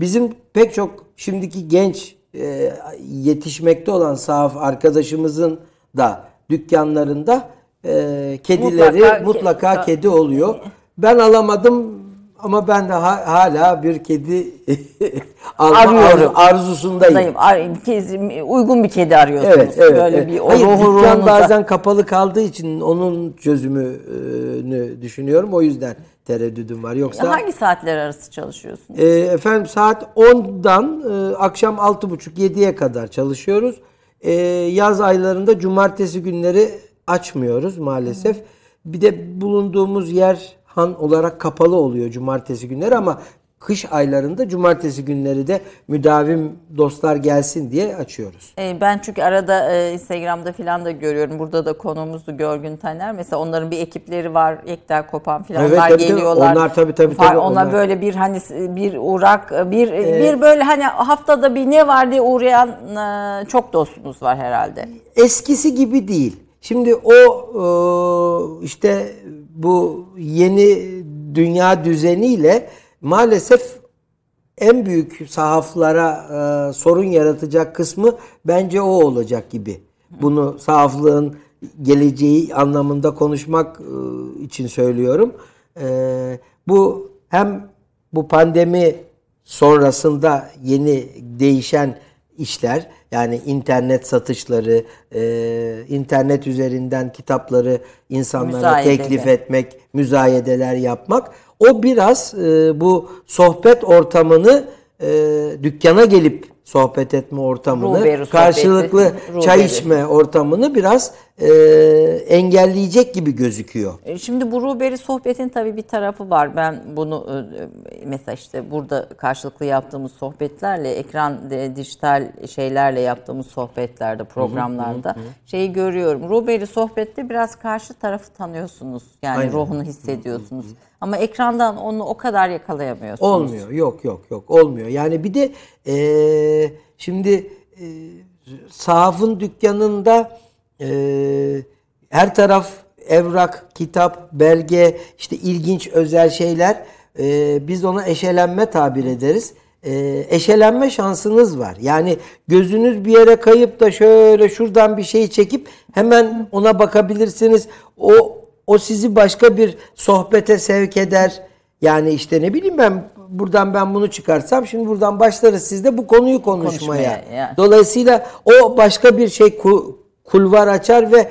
bizim pek çok şimdiki genç e, yetişmekte olan sahaf arkadaşımızın da dükkanlarında e, kedileri Mutlaka mutlaka, ke- kedi oluyor. Ben alamadım ama ben de ha- hala bir kedi alma Arıyorum. arzusundayım. Ar- kez- uygun bir kedi arıyorsunuz. Evet, evet. Böyle evet. bir Hayır, dükkan ruhunuza- bazen kapalı kaldığı için onun çözümünü düşünüyorum. O yüzden tereddüdüm var. Yoksa Hangi saatler arası çalışıyorsunuz? e, efendim saat 10'dan e, akşam 6.30-7'ye kadar çalışıyoruz. E, yaz aylarında cumartesi günleri açmıyoruz maalesef. Bir de bulunduğumuz yer han olarak kapalı oluyor cumartesi günleri ama kış aylarında cumartesi günleri de müdavim dostlar gelsin diye açıyoruz. E, Ben çünkü arada e, Instagram'da falan da görüyorum. Burada da konuğumuzdu Görgün Taner. Mesela onların bir ekipleri var. Ekler Kopan falan. Evet, onlar tabii, tabii. geliyorlar. Onlar tabii, tabii, tabii, Onlar, onlar- böyle bir hani bir uğrak, bir bir böyle hani haftada bir ne var diye uğrayan e, çok dostunuz var herhalde. eskisi gibi değil. Şimdi o e, işte bu yeni dünya düzeniyle maalesef en büyük sahaflara e, sorun yaratacak kısmı bence o olacak gibi. Bunu sahaflığın geleceği anlamında konuşmak e, için söylüyorum. E, bu hem bu pandemi sonrasında yeni değişen işler yani internet satışları, e, internet üzerinden kitapları insanlara Müzayede. teklif etmek, müzayedeler yapmak. O biraz e, bu sohbet ortamını e, dükkana gelip sohbet etme ortamını, Ruberu sohbeti, karşılıklı çay ruberu. içme ortamını biraz e, engelleyecek gibi gözüküyor. E, Şimdi bu Ruber'i sohbetin tabii bir tarafı var. Ben bunu e, mesela işte burada karşılıklı yaptığımız sohbetlerle, ekran e, dijital şeylerle yaptığımız sohbetlerde, programlarda şeyi görüyorum. Ruber'i sohbette biraz karşı tarafı tanıyorsunuz. Yani Aynen. ruhunu hissediyorsunuz. Ama ekrandan onu o kadar yakalayamıyorsunuz. Olmuyor. Yok yok yok olmuyor. Yani bir de eee, şimdi eee sahafın dükkanında eee, her taraf evrak, kitap, belge, işte ilginç özel şeyler. Eee, biz ona eşelenme tabir ederiz. Eee, eşelenme şansınız var. Yani gözünüz bir yere kayıp da şöyle şuradan bir şey çekip hemen ona bakabilirsiniz. O o sizi başka bir sohbete sevk eder. Yani işte ne bileyim ben buradan ben bunu çıkarsam şimdi buradan başlarız sizde bu konuyu konuşmaya. Konuşmaya, yani. Dolayısıyla o başka bir şey ku- kulvar açar ve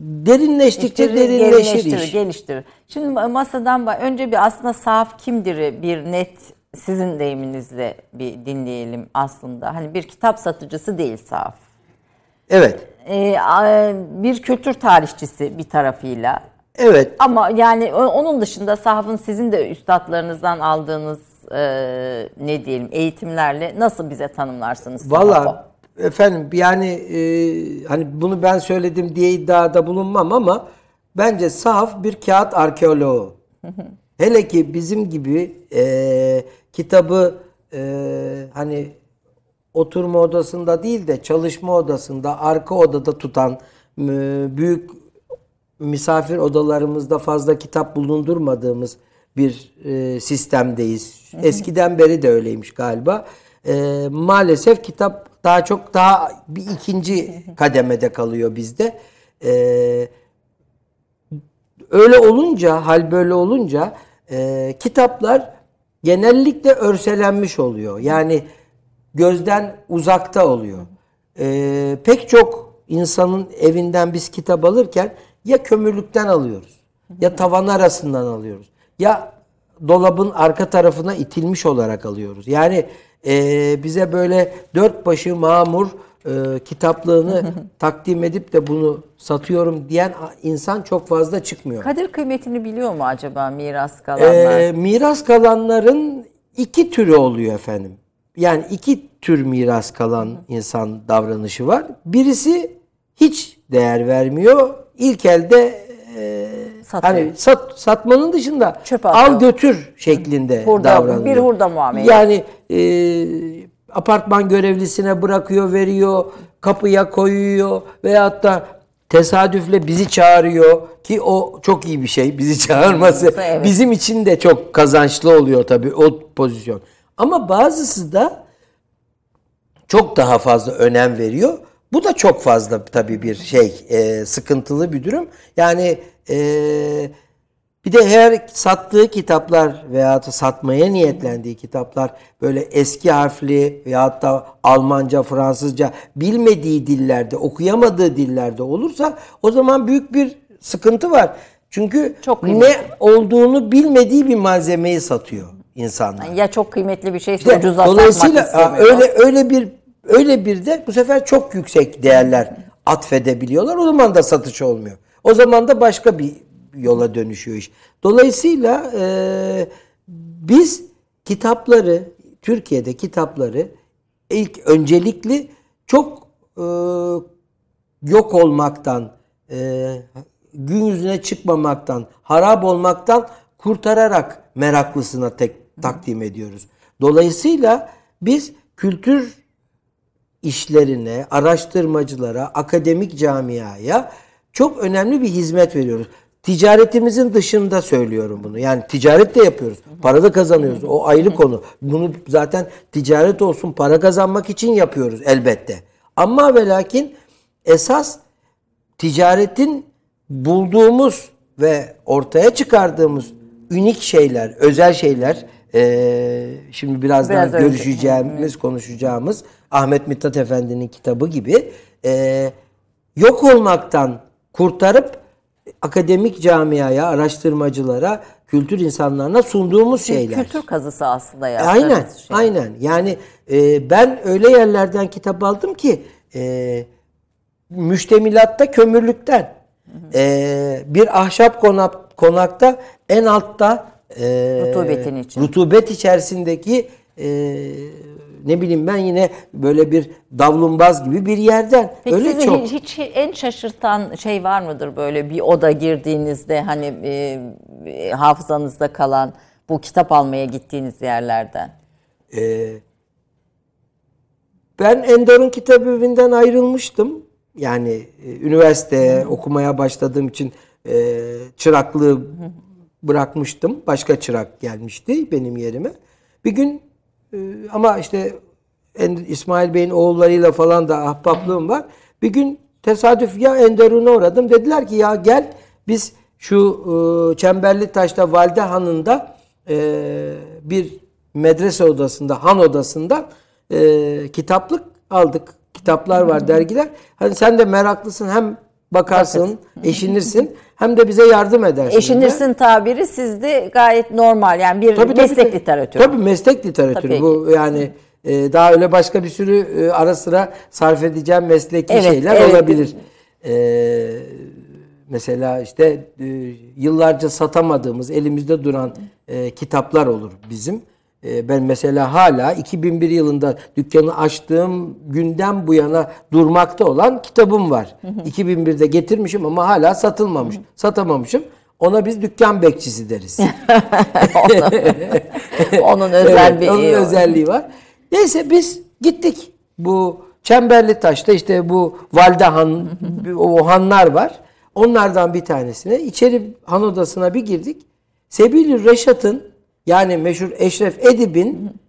derinleştikçe Geliştirir, derinleşir geliştirir, iş. geliştirir. Şimdi masadan önce bir aslında sahaf kimdir bir net sizin deyiminizle bir dinleyelim aslında. Hani bir kitap satıcısı değil sahaf. Evet. Ee, bir kültür tarihçisi bir tarafıyla. Evet. Ama yani onun dışında sahafın sizin de üstadlarınızdan aldığınız e, ne diyelim eğitimlerle nasıl bize tanımlarsınız? Valla efendim yani e, hani bunu ben söyledim diye iddiada bulunmam ama bence sahaf bir kağıt arkeoloğu. Hele ki bizim gibi e, kitabı e, hani oturma odasında değil de çalışma odasında arka odada tutan büyük misafir odalarımızda fazla kitap bulundurmadığımız bir e, sistemdeyiz. Eskiden beri de öyleymiş galiba. E, maalesef kitap daha çok daha bir ikinci kademede kalıyor bizde. E, öyle olunca, hal böyle olunca e, kitaplar genellikle örselenmiş oluyor. Yani gözden uzakta oluyor. E, pek çok insanın evinden biz kitap alırken ya kömürlükten alıyoruz, ya tavan arasından alıyoruz, ya dolabın arka tarafına itilmiş olarak alıyoruz. Yani e, bize böyle dört başı mamur e, kitaplığını takdim edip de bunu satıyorum diyen insan çok fazla çıkmıyor. Kadir kıymetini biliyor mu acaba miras kalanlar? Ee, miras kalanların iki türü oluyor efendim. yani iki tür miras kalan insan davranışı var. Birisi hiç değer vermiyor. İlk elde e, Satıyor. hani sat, satmanın dışında atıyor. al götür şeklinde Hurda- davranıyor. bir hurda muamelesi. Yani e, apartman görevlisine bırakıyor, veriyor, kapıya koyuyor veyahut da tesadüfle bizi çağırıyor ki o çok iyi bir şey bizi çağırması. Evet. Bizim için de çok kazançlı oluyor tabii o pozisyon. Ama bazısı da çok daha fazla önem veriyor. Bu da çok fazla tabii bir şey e, sıkıntılı bir durum. Yani e, bir de her sattığı kitaplar veyahut da satmaya niyetlendiği kitaplar böyle eski harfli veyahut da Almanca, Fransızca bilmediği dillerde, okuyamadığı dillerde olursa o zaman büyük bir sıkıntı var. Çünkü Çok ne olduğunu bilmediği bir malzemeyi satıyor insanlar. Ya çok kıymetli bir şeyse İşte ucuza satmak istemiyor. öyle öyle bir öyle bir de bu sefer çok yüksek değerler atfedebiliyorlar. O zaman da satış olmuyor. O zaman da başka bir yola dönüşüyor iş. Dolayısıyla e, biz kitapları Türkiye'de kitapları ilk öncelikli çok e, yok olmaktan, e, gün yüzüne çıkmamaktan, harap olmaktan kurtararak meraklısına tek, takdim ediyoruz. Dolayısıyla biz kültür işlerine, araştırmacılara, akademik camiaya çok önemli bir hizmet veriyoruz. Ticaretimizin dışında söylüyorum bunu. Yani ticaret de yapıyoruz. Para da kazanıyoruz. O ayrı konu. Bunu zaten ticaret olsun para kazanmak için yapıyoruz elbette. Ama ve lakin esas ticaretin bulduğumuz ve ortaya çıkardığımız ünik şeyler, özel şeyler eee, şimdi birazdan Biraz önce. görüşeceğimiz, konuşacağımız Ahmet Mithat Efendi'nin kitabı gibi eee, yok olmaktan kurtarıp akademik camiaya, araştırmacılara, kültür insanlarına sunduğumuz şeyler. Kültür kazısı aslında ya. Aynen, aynen. Yani e, ben öyle yerlerden kitap aldım ki e, müştemilatta kömürlükten, e, bir ahşap konak, konakta en altta e, Rutubetin için. rutubet içerisindeki e, ne bileyim ben yine böyle bir davlumbaz gibi bir yerden. Peki öyle sizi çok. hiç, hiç en şaşırtan şey var mıdır böyle bir oda girdiğinizde hani e, e, hafızanızda kalan bu kitap almaya gittiğiniz yerlerden? Ee, ben Ender'un kitap evinden ayrılmıştım. Yani e, üniversiteye okumaya başladığım için e, çıraklığı bırakmıştım. Başka çırak gelmişti benim yerime. Bir gün ama işte İsmail Bey'in oğullarıyla falan da ahbaplığım var. Bir gün tesadüf ya Enderun'a uğradım. Dediler ki ya gel biz şu e, Çemberli Taş'ta Valide Hanı'nda e, bir medrese odasında, han odasında e, kitaplık aldık. Kitaplar var, dergiler. Hani sen de meraklısın hem bakarsın, eşinirsin hem de bize yardım edersin. Eşinirsin tabiri sizde gayet normal yani bir tabii, meslek tabii. literatürü. Tabii meslek literatürü. Tabii. Bu yani e, daha öyle başka bir sürü e, ara sıra sarf edeceğim mesleki Evet, şeyler evet. olabilir. E, mesela işte e, yıllarca satamadığımız, elimizde duran e, kitaplar olur bizim. E, ben mesela hala 2001 yılında dükkanı açtığım günden bu yana durmakta olan kitabım var. 2001'de getirmişim ama hala satılmamış. Satamamışım. Ona biz dükkan bekçisi deriz. Onun özel Evet, bir onun özelliği var. Neyse biz gittik. Bu Çemberli Taş'ta işte bu Valide Han, o hanlar var. Onlardan bir tanesine içeri han odasına bir girdik. Sebilü Reşat'ın yani meşhur Eşref Edip'in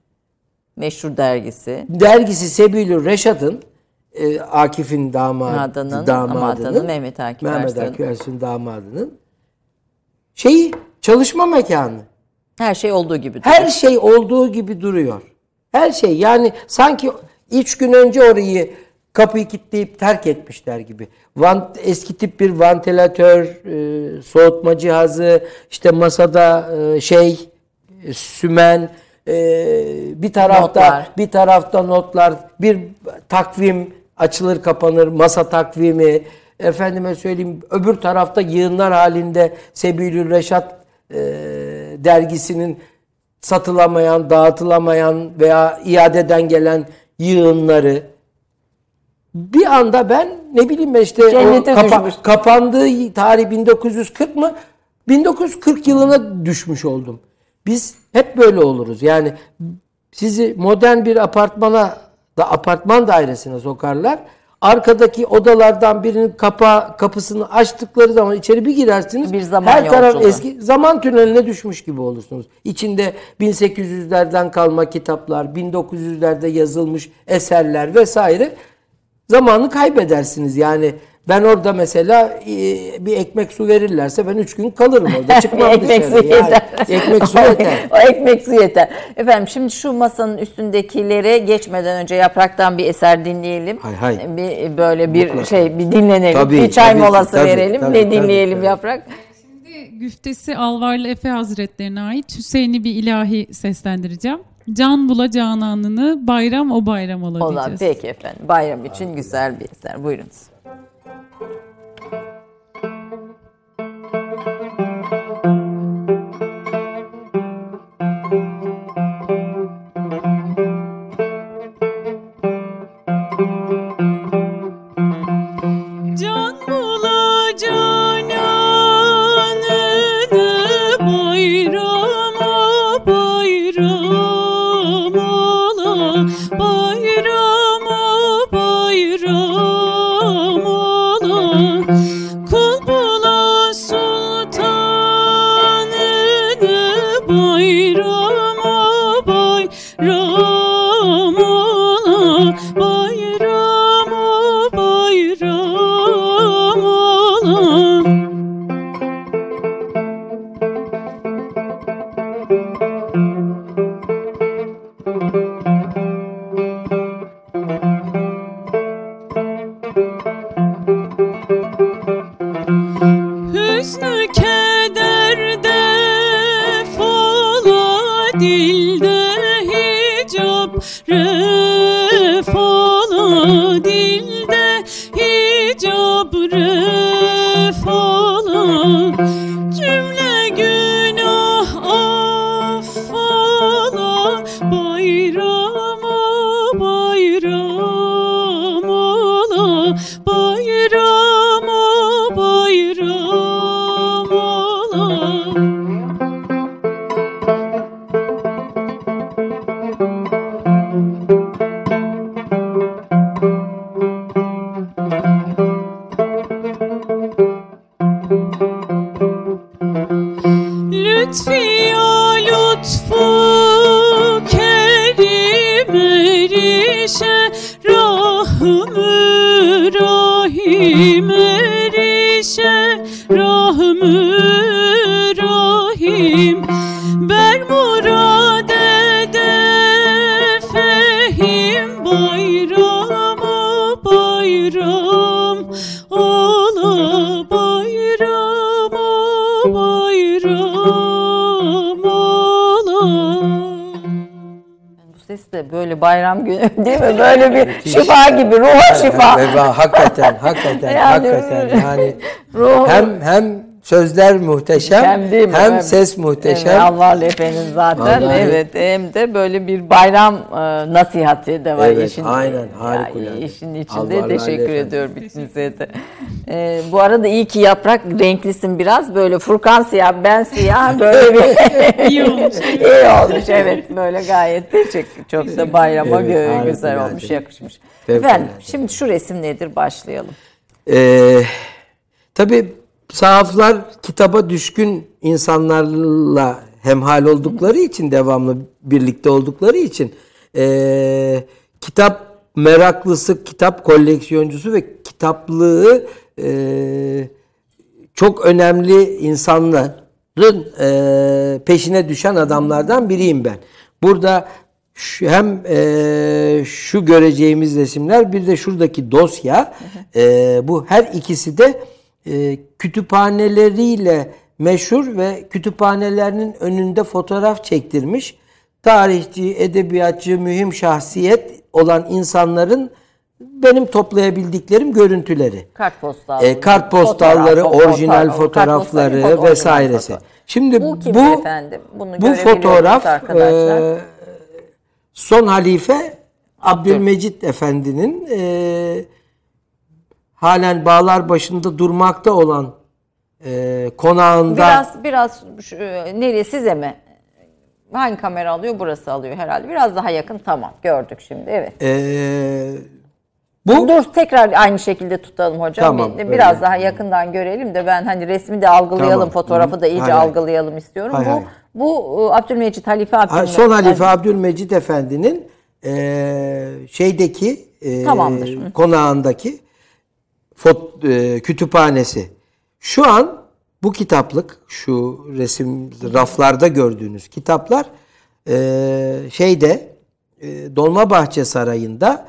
meşhur dergisi. dergisi Sebilü Reşat'ın e, Akif'in damadı, Damadının, damadının, damadının, Mehmet Akif Mehmet Ersoy'un. Akif Ersoy'un damadının şeyi çalışma mekanı. Her şey olduğu gibi. Her şey olduğu gibi duruyor. Her şey yani sanki üç gün önce orayı kapıyı kilitleyip terk etmişler gibi. Van, eski tip bir vantilatör, e, soğutma cihazı, işte masada e, şey, sümen, e, bir tarafta Notlar. bir tarafta notlar, bir takvim açılır kapanır, masa takvimi, efendime söyleyeyim öbür tarafta yığınlar halinde Sebilül Reşat e, dergisinin satılamayan, dağıtılamayan veya iadeden gelen yığınları bir anda ben ne bileyim işte o kapa- düşmüş. kapandığı tarih 1940 mı? 1940 yılına düşmüş oldum. Biz hep böyle oluruz. Yani sizi modern bir apartmana da apartman dairesine sokarlar. Arkadaki odalardan birinin kapa kapısını açtıkları zaman içeri bir girersiniz. Bir zaman her taraf yolculuğu. eski zaman tüneline düşmüş gibi olursunuz. İçinde 1800'lerden kalma kitaplar, 1900'lerde yazılmış eserler vesaire zamanı kaybedersiniz. Yani ben orada mesela e, bir ekmek su verirlerse ben üç gün kalırım orada. Çıkmam ekmek su dışarı. Yani yeter. ekmek su yeter. o ekmek su yeter. Efendim şimdi şu masanın üstündekilere geçmeden önce yapraktan bir eser dinleyelim. Hay hay. Bir böyle bir Mutlaka. şey bir dinlenelim. Tabii, bir çay tabii molası tabii, verelim. tabii, ne tabii, dinleyelim tabii. yaprak? Güftesi Alvarlı Efe Hazretlerine ait Hüseyin'i bir ilahi seslendireceğim. Can bula cananını bayram o bayram ola Ola peki efendim. Bayram için güzel bir eser. Buyurunuz. Bayram günü değil mi? Böyle bir şifa gibi, ruha şifa. Ve hakikaten, hakikaten, Yani- hakikaten yani Ruh- hem hem sözler muhteşem, Hem değil mi? hem Evet. ses muhteşem. Evet, Allah efendim zaten. Vallahi- Evet hem de böyle bir bayram e, nasihati de var Evet, işin. aynen, harikulade. işin içinde Allah teşekkür efendim. ediyorum ikinize de. E, bu arada iyi ki yaprak renklisin biraz böyle Furkan siyah ben siyah böyle bir İyi olmuş. iyi olmuş evet böyle gayet teşekkür çok da bayrama Evet, güzel olmuş yakışmış. Fevkalade. Efendim şimdi şu resim nedir başlayalım. Ee, tabii sahaflar kitaba düşkün insanlarla hemhal oldukları için devamlı birlikte oldukları için ee, kitap meraklısı, kitap koleksiyoncusu ve kitaplığı ee, çok önemli insanların ee, peşine düşen adamlardan biriyim ben. Burada şu, hem ee, şu göreceğimiz resimler bir de şuradaki dosya ee, bu her ikisi de ee, kütüphaneleriyle meşhur ve kütüphanelerinin önünde fotoğraf çektirmiş tarihçi, edebiyatçı, mühim şahsiyet olan insanların benim toplayabildiklerim görüntüleri. Kartpostal. E, kartpostalları, fotoğraf, orijinal fotoğraf, fotoğrafları kartpostal, foto- vesairesi. orijinal foto- Şimdi Bu bu efendim? Bunu bu fotoğraf e, son halife Abdülmecit Efendi'nin e, halen bağlar başında durmakta olan e, konağında Biraz biraz e, nereye size mi? Hangi kamera alıyor? Burası alıyor herhalde. Biraz daha yakın. Tamam. Gördük şimdi. Evet. e, bu Dur tekrar aynı şekilde tutalım hocam. Tamam, Bir- biraz öyle. daha yakından görelim de ben hani resmi de algılayalım, Tamam. fotoğrafı da iyice Hay hay. algılayalım istiyorum. Hay bu hay. bu e, Abdülmecit Halife Ha, Abdülmecit. Son Halife Abdülmecid Efendi'nin eee, şeydeki eee, Tamamdır. Konağındaki fot, eee, kütüphanesi. Şu an bu kitaplık, şu resim raflarda gördüğünüz kitaplar eee, şeyde eee, Dolmabahçe Sarayı'nda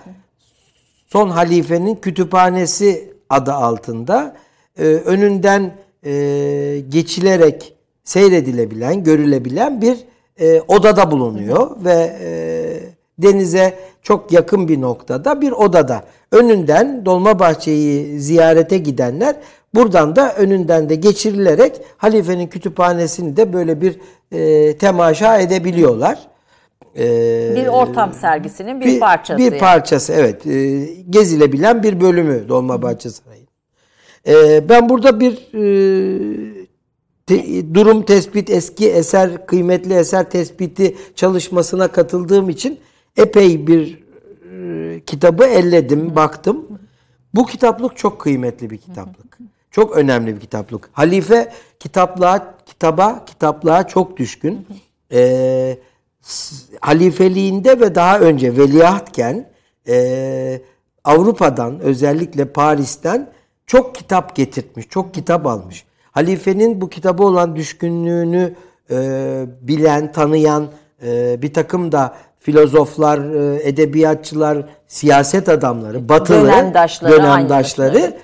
Son Halifenin Kütüphanesi adı altında e, önünden e, geçilerek seyredilebilen, görülebilen bir e, odada bulunuyor ve e, denize çok yakın bir noktada bir odada. Önünden Dolmabahçe'yi ziyarete gidenler buradan da önünden de geçirilerek halifenin kütüphanesini de böyle bir e, temaşa edebiliyorlar. E, bir ortam sergisinin bir, parçası. Bir yani. parçası evet. E, gezilebilen bir bölümü Dolmabahçe Sarayı. E, ben burada bir e, te- durum tespit, eski eser, kıymetli eser tespiti çalışmasına katıldığım için epey bir e, kitabı elledim, baktım. Bu kitaplık çok kıymetli bir kitaplık. Çok önemli bir kitaplık. Halife kitaplığa, kitaba, kitaplığa çok düşkün. S- halifeliğinde ve daha önce veliahtken e, Avrupa'dan özellikle Paris'ten çok kitap getirtmiş, çok kitap almış. Halifenin bu kitaba olan düşkünlüğünü e, bilen, tanıyan e, bir takım da filozoflar, e, edebiyatçılar, siyaset adamları, batılı Dönemdaşları, dönemdaşları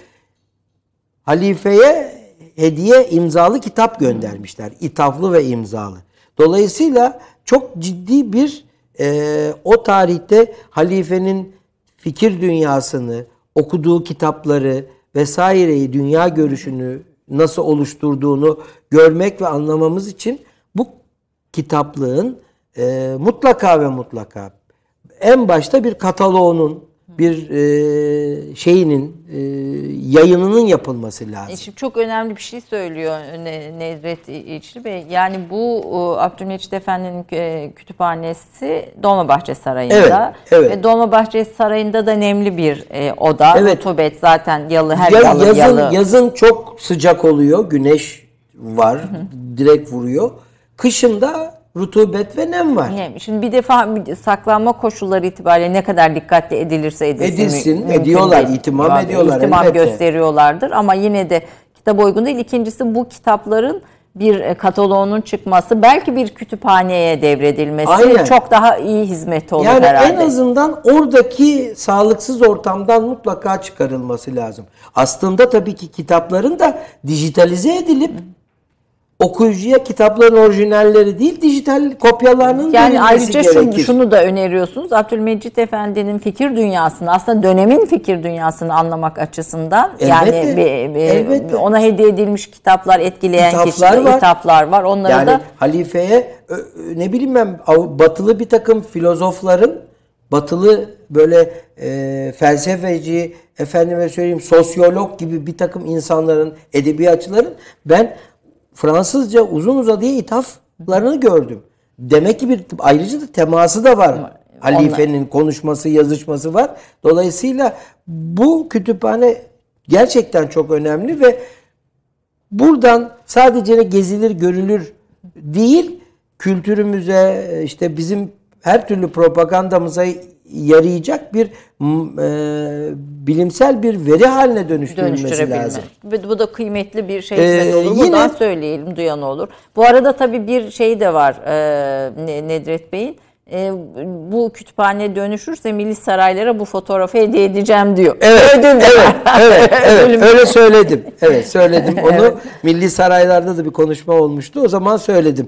halifeye hediye imzalı kitap göndermişler. İthaflı ve imzalı. Dolayısıyla çok ciddi bir e, o tarihte halifenin fikir dünyasını, okuduğu kitapları vesaireyi, dünya görüşünü nasıl oluşturduğunu görmek ve anlamamız için bu kitaplığın e, mutlaka ve mutlaka en başta bir kataloğunun bir e, şeyinin e, yayınının yapılması E lazım. Şimdi çok önemli bir şey söylüyor Ne- Nedret İçli Bey. Yani bu e, Abdülmecit Efendi'nin e, kütüphanesi Dolmabahçe Sarayı'nda. Evet, evet. Ve Dolmabahçe Sarayı'nda da nemli bir e, oda. Evet. Rutubet zaten yalı her Ya- yalı yazın yalı. yazın çok sıcak oluyor, güneş var, direkt vuruyor. Kışında rutubet ve nem var. Ne? Şimdi bir defa saklanma koşulları itibariyle ne kadar dikkatli edilirse edilsin. Edilsin, ediyorlar, değil. itimam Yani ediyorlar İhtimam elbette. gösteriyorlardır ama yine de kitap uygun değil. İkincisi bu kitapların bir e, kataloğunun çıkması, belki bir kütüphaneye devredilmesi Aynen. çok daha iyi hizmet olur Yani herhalde. en azından oradaki sağlıksız ortamdan mutlaka çıkarılması lazım. Aslında tabii ki kitapların da dijitalize edilip okuyucuya kitapların orijinalleri değil dijital kopyalarının Yani ayrıca şunu, gerekir. şunu da öneriyorsunuz. Abdülmecit Efendi'nin fikir dünyasını, aslında dönemin fikir dünyasını anlamak açısından yani Elbette, bir- bir- elbette. ona hediye edilmiş kitaplar, etkileyen İthaflar kişiler, var. ithaflar var. Onları Yani da halifeye ne bileyim ben batılı bir takım filozofların batılı böyle e, felsefeci efendime söyleyeyim sosyolog gibi bir takım insanların edebiyatçıların ben Fransızca uzun uzadıya ithaflarını gördüm. Demek ki bir ayrıca da teması da var. Halifenin konuşması, yazışması var. Dolayısıyla bu kütüphane gerçekten çok önemli ve buradan sadece gezilir görülür değil kültürümüze işte bizim her türlü propagandamıza yarayacak bir e, bilimsel bir veri haline dönüştürülmesi lazım. Bu da kıymetli bir şey Ee, olur. yine- Buradan söyleyelim, duyan olur. Bu arada tabii bir şey de var e, Ne- Nedret Bey'in. E, bu kütüphane dönüşürse milli saraylara bu fotoğrafı hediye edeceğim diyor. Evet, Ödül evet, evet, evet, öyle söyledim. Evet, söyledim onu. Milli saraylarda da bir konuşma olmuştu. O zaman söyledim.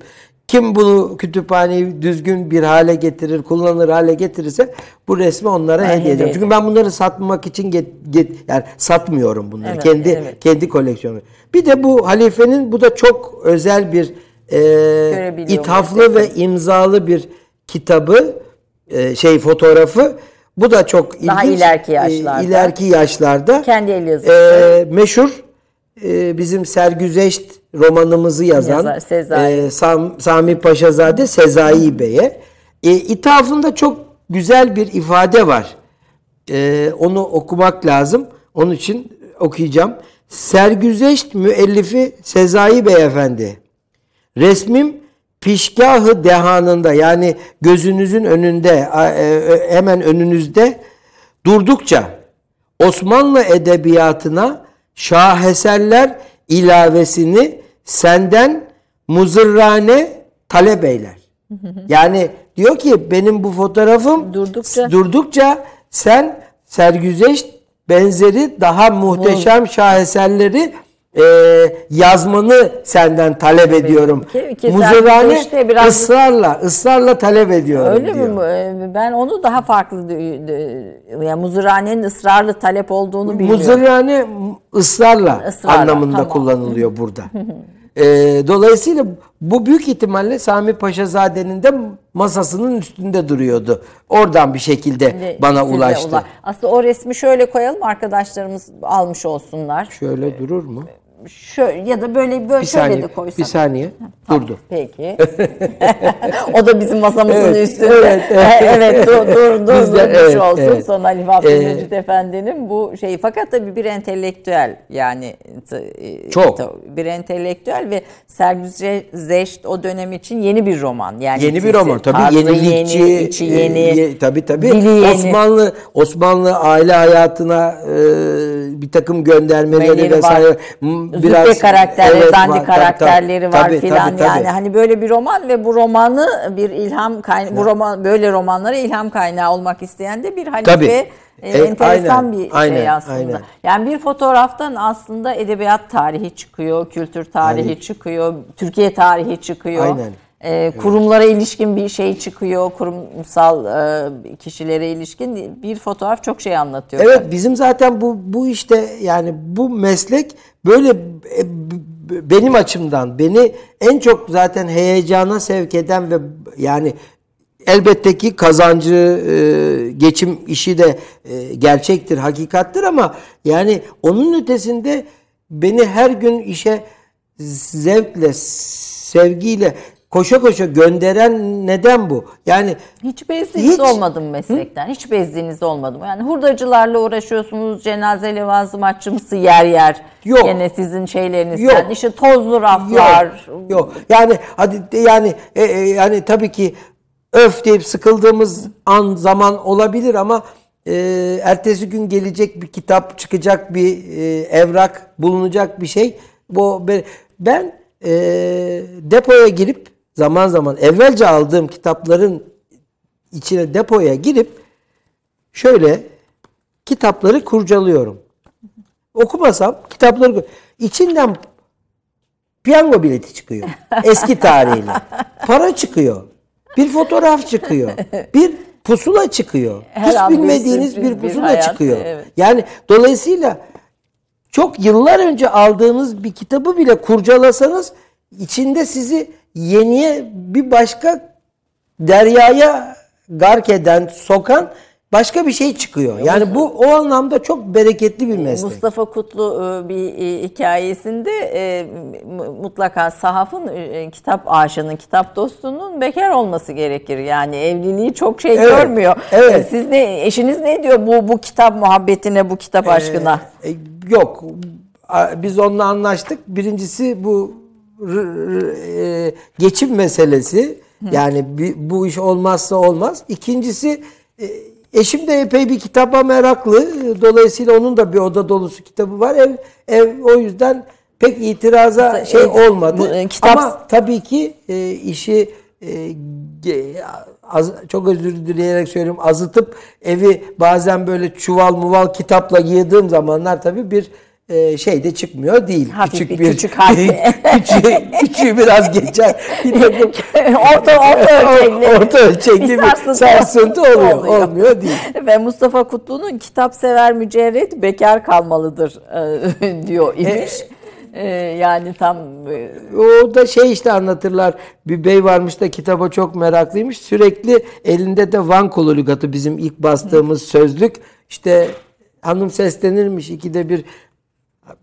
kim bunu kütüphaneyi düzgün bir hale getirir, kullanılır hale getirirse bu resmi onlara hediye hediye edeceğim. Çünkü ben bunları satmak için get, get- yani satmıyorum bunları. Evet, kendi evet. kendi koleksiyonum. Bir de bu halifenin bu da çok özel bir e, ithaflı ve imzalı bir kitabı e, şey fotoğrafı. Bu da çok ilginç. Daha ileriki E, yaşlarda. ileriki yaşlarda. Kendi el yazısı. E, meşhur e, bizim Sergüzeşt romanımızı yazan Yazar, Sezai. e, Sam- Sami Paşazade Sezai Bey'e e, ithafında çok güzel bir ifade var. E, onu okumak lazım. Onun için okuyacağım. Sergüzeşt müellifi Sezai Beyefendi. Resmim pişgahı dehanında yani gözünüzün önünde a- e, hemen önünüzde durdukça Osmanlı edebiyatına şaheserler ilavesini senden muzırrane talep eyler. Yani diyor ki benim bu fotoğrafım Durdukça- durdukça sen sergüzeşt benzeri daha muhteşem şaheserleri e, yazmanı senden talep ediyorum. Ki- ki Muzırrane Sergüzeşt'te biraz- ısrarla, ısrarla talep ediyorum Öyle diyor. mi? Ee, Ben onu daha farklı yani muzuranenin ısrarlı talep olduğunu bilmiyorum. Muzırrane ısrarla, Israrla, anlamında tamam. kullanılıyor burada. Ee, dolayısıyla bu büyük ihtimalle Sami Paşazade'nin de masasının üstünde duruyordu. Oradan bir şekilde Ve bana ulaştı. ula- Aslında o resmi şöyle koyalım arkadaşlarımız almış olsunlar. Şöyle durur mu? Şöyle ya da böyle böyle Bir şöyle saniye. de koysak. Bir saniye. Durdu. Peki. o da bizim masamızın Evet, üstünde. evet, evet. evet, dur dur dur Biz de- durmuş evet, olsun. evet. Sonra Ali Ee, Abdülmecit Efendi'nin bu şeyi. Fakat tabii bir entelektüel yani e, Çok. bir entelektüel ve Sergüzeşt o dönem için yeni bir roman. Yani Yeni bir roman tabii yenilikçi, yeni, içi e, yeni, ye- tabii tabii. yeni. Osmanlı Osmanlı aile hayatına e, bir takım göndermeleri Meleri vesaire var. M, Züppe karakterleri, evet, dandik var, karakterleri tabii, var tabii, filan tabii, tabii. yani hani böyle bir roman ve bu romanı bir ilham kaynağı bu roman böyle romanlara ilham kaynağı olmak isteyen de bir halife Tabii. e, E, enteresan aynen, bir aynen, şey aslında. aynen. Yani bir fotoğraftan aslında edebiyat tarihi çıkıyor, kültür tarihi Tarih. çıkıyor, Türkiye tarihi çıkıyor. Aynen. E, kurumlara ilişkin bir şey çıkıyor, kurumsal e, kişilere ilişkin bir fotoğraf çok şey anlatıyor. Evet bizim zaten bu bu işte yani bu meslek böyle e, benim açımdan beni en çok zaten heyecana sevk eden ve yani elbette ki kazancı e, geçim işi de e, gerçektir, hakikattir ama yani onun ötesinde beni her gün işe zevkle, sevgiyle koşa koşa gönderen neden bu? Yani Hiç bezdiğiniz Hiç. olmadı mı meslekten? Hiç bezdiğiniz olmadı mı? Yani hurdacılarla uğraşıyorsunuz, cenaze levazımatçısı yer yer. Yok. Gene sizin şeylerinizden. Yok. İşte tozlu raflar. Yok, yok. Yani hadi yani e, e, yani tabii ki öf deyip sıkıldığımız an zaman olabilir ama e, ertesi gün gelecek bir kitap çıkacak bir e, evrak bulunacak bir şey. Bu ben, ben e, depoya girip zaman zaman evvelce aldığım kitapların içine depoya girip şöyle kitapları kurcalıyorum. Okumasam kitapları içinden piyango bileti çıkıyor. Eski tarihiyle. Para çıkıyor. Bir fotoğraf çıkıyor. Bir pusula çıkıyor. Her Hiç bir bilmediğiniz bir bir pusula hayat, çıkıyor. evet. Yani dolayısıyla çok yıllar önce aldığınız bir kitabı bile kurcalasanız içinde sizi yeniye bir başka deryaya gark eden, sokan başka bir şey çıkıyor. Yani bu o anlamda çok bereketli bir meslek. Mustafa Kutlu e, bir e, hikayesinde e, mutlaka sahafın kitap aşığının, kitap dostunun bekar olması gerekir. Yani evliliği çok şey Evet, görmüyor. evet. Siz ne eşiniz ne diyor bu bu kitap muhabbetine, bu kitap aşkına? E, yok. Biz onunla anlaştık. Birincisi bu e, geçim meselesi. Yani bu iş olmazsa olmaz. İkincisi e, eşim de epey bir kitaba meraklı. Dolayısıyla onun da bir oda dolusu kitabı var. Ev, ev o yüzden pek itiraza Mesela, şey e, olmadı. bu, e, kitap- Ama tabii ki e, işi e, az- çok özür dileyerek söylüyorum azıtıp evi bazen böyle çuval muval kitapla yığdığım zamanlar tabii bir e, şey de çıkmıyor değil. Hafif bir küçük harfi. küçüğü, küçüğü biraz geçer. Bir takım orta orta ölçekli. orta ölçekli bir sarsıntı, sarsıntı oluyor. Olmuyor değil. Ve Mustafa Kutlu'nun kitap sever mücerret bekar kalmalıdır e, diyor imiş. E, yani tam e, O da şey işte anlatırlar. Bir bey varmış da kitaba çok meraklıymış. Sürekli elinde de Van kolu lügatı bizim ilk bastığımız sözlük. İşte hanım seslenirmiş ikide bir.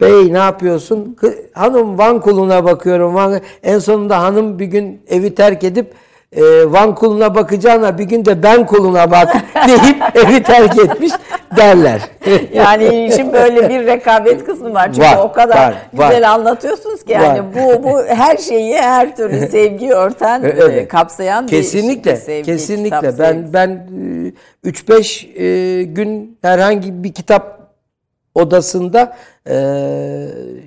Bey ne yapıyorsun? Hanım Van kuluna bakıyorum. Van... En sonunda hanım bir gün evi terk edip e, Van kuluna bakacağına bir gün de ben kuluna bak deyip evi terk etmiş derler. yani işin böyle bir rekabet kısmı var. Çünkü Var, o kadar var, güzel var. anlatıyorsunuz ki yani Var. bu bu her şeyi her türlü sevgiyi örten e, Evet. kapsayan bir kesinlikle sevgi, kesinlikle kitap ben ben 3-5 e, gün herhangi bir kitap odasında e,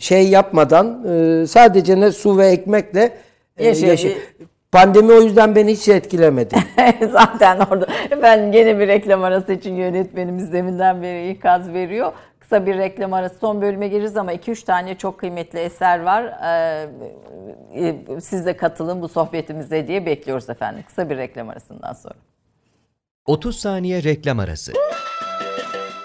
şey yapmadan e, sadece ne su ve ekmekle e, Yaşa- yaşa- Pandemi o yüzden beni hiç etkilemedi. Zaten orada. Ben yine bir reklam arası için yönetmenimiz deminden beri ikaz veriyor. Kısa bir reklam arası son bölüme gireriz ama 2-3 tane çok kıymetli eser var. Ee, e, siz de katılın bu sohbetimize diye bekliyoruz efendim. Kısa bir reklam arasından sonra. 30 saniye reklam arası.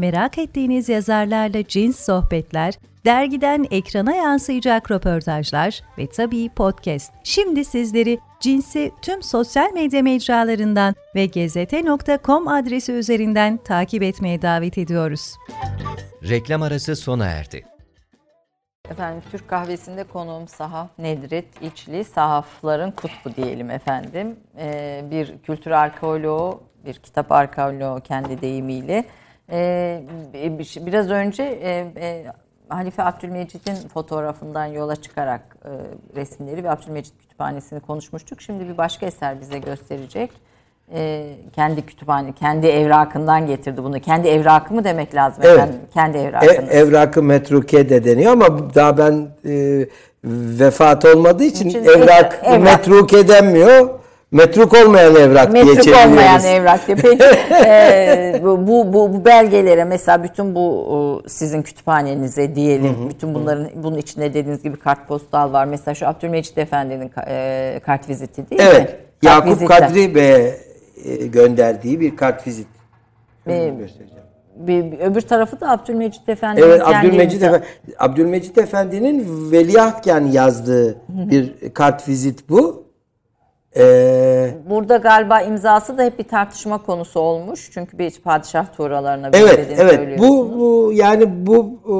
merak ettiğiniz yazarlarla cins sohbetler, dergiden ekrana yansıyacak röportajlar ve tabii podcast. Şimdi sizleri Cins'i tüm sosyal medya mecralarından ve gezete.com adresi üzerinden takip etmeye davet ediyoruz. Reklam arası sona erdi. Efendim Türk kahvesinde konuğum Sahaf Nedret İçli, sahafların kutbu diyelim efendim. Ee, bir kültür arkeoloğu, bir kitap arkeoloğu kendi deyimiyle. Ee, bir- biraz önce e, e, Halife Abdülmecit'in fotoğrafından yola çıkarak e, resimleri ve Abdülmecit Kütüphanesi'ni konuşmuştuk. Şimdi bir başka eser bize gösterecek. Ee, kendi kütüphane, kendi evrakından getirdi bunu. Kendi evrakı mı demek lazım Evet. efendim? Kendi E, evrakınız. evrakı metruke de deniyor ama daha ben e, vefat olmadığı için için evrak, evrak- metruke denmiyor. Metruk olmayan evrak diye Metruk çeviriyoruz. olmayan evrak diye. Peki e, bu, bu, bu, belgelere mesela bütün bu sizin kütüphanenize diyelim. bütün bunların bunun içinde dediğiniz gibi kartpostal var. Mesela şu Abdülmecit Efendi'nin e, kart viziti değil mi? Evet. Yakup vizitler. Kadri Bey'e gönderdiği bir kart vizit. Ee. Bir, bir öbür tarafı da Abdülmecit Efendi'nin Evet Abdülmecit, Efendi, Abdülmecit Efendi'nin veliahtken yazdığı bir kart vizit bu. Ee, Burada galiba imzası da hep bir tartışma konusu olmuş. Çünkü bir padişah tuğralarına evet evet bu, bu yani bu e,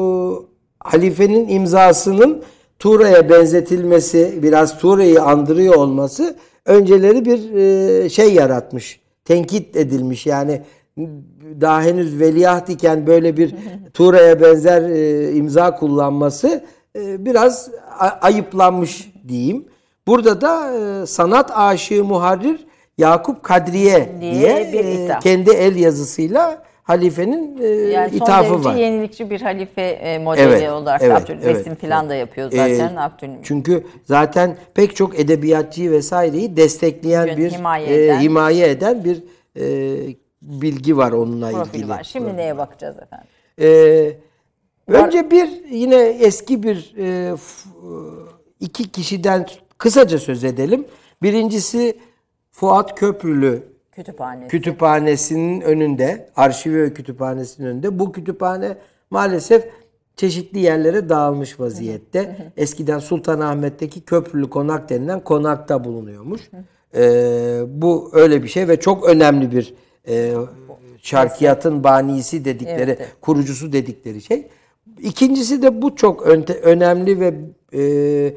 halifenin imzasının Tuğra'ya benzetilmesi biraz Tuğra'yı andırıyor olması önceleri bir e, şey yaratmış. Tenkit edilmiş yani daha henüz veliaht iken böyle bir Tuğra'ya benzer e, imza kullanması e, biraz a- ayıplanmış diyeyim. Burada da e, sanat aşığı muharrir Yakup Kadriye Diye diye, bir e, kendi el yazısıyla halifenin e, Yani son ithafı derece var. yenilikçi bir halife e, modeli Evet, olarak evet, Abdül evet, resim falan evet. da yapıyor zaten Ee, Abdülmecit. Çünkü zaten pek çok edebiyatçıyı vesaireyi destekleyen Yön- bir himaye e, eden. himaye eden bir e, bilgi var onunla profil ilgili. var. Şimdi neye bakacağız efendim? Ee, önce bir yine eski bir e, f- iki kişiden kısaca söz edelim. Birincisi Fuat Köprülü Kütüphanesi. kütüphanesinin önünde, arşivi ve kütüphanesinin önünde. Bu kütüphane maalesef çeşitli yerlere dağılmış vaziyette. Eskiden Sultanahmet'teki Köprülü Konak denilen konakta bulunuyormuş. Ee, bu öyle bir şey ve çok önemli bir e, şarkiyatın banisi dedikleri, Evet, evet. kurucusu dedikleri şey. İkincisi de bu çok önemli ve e,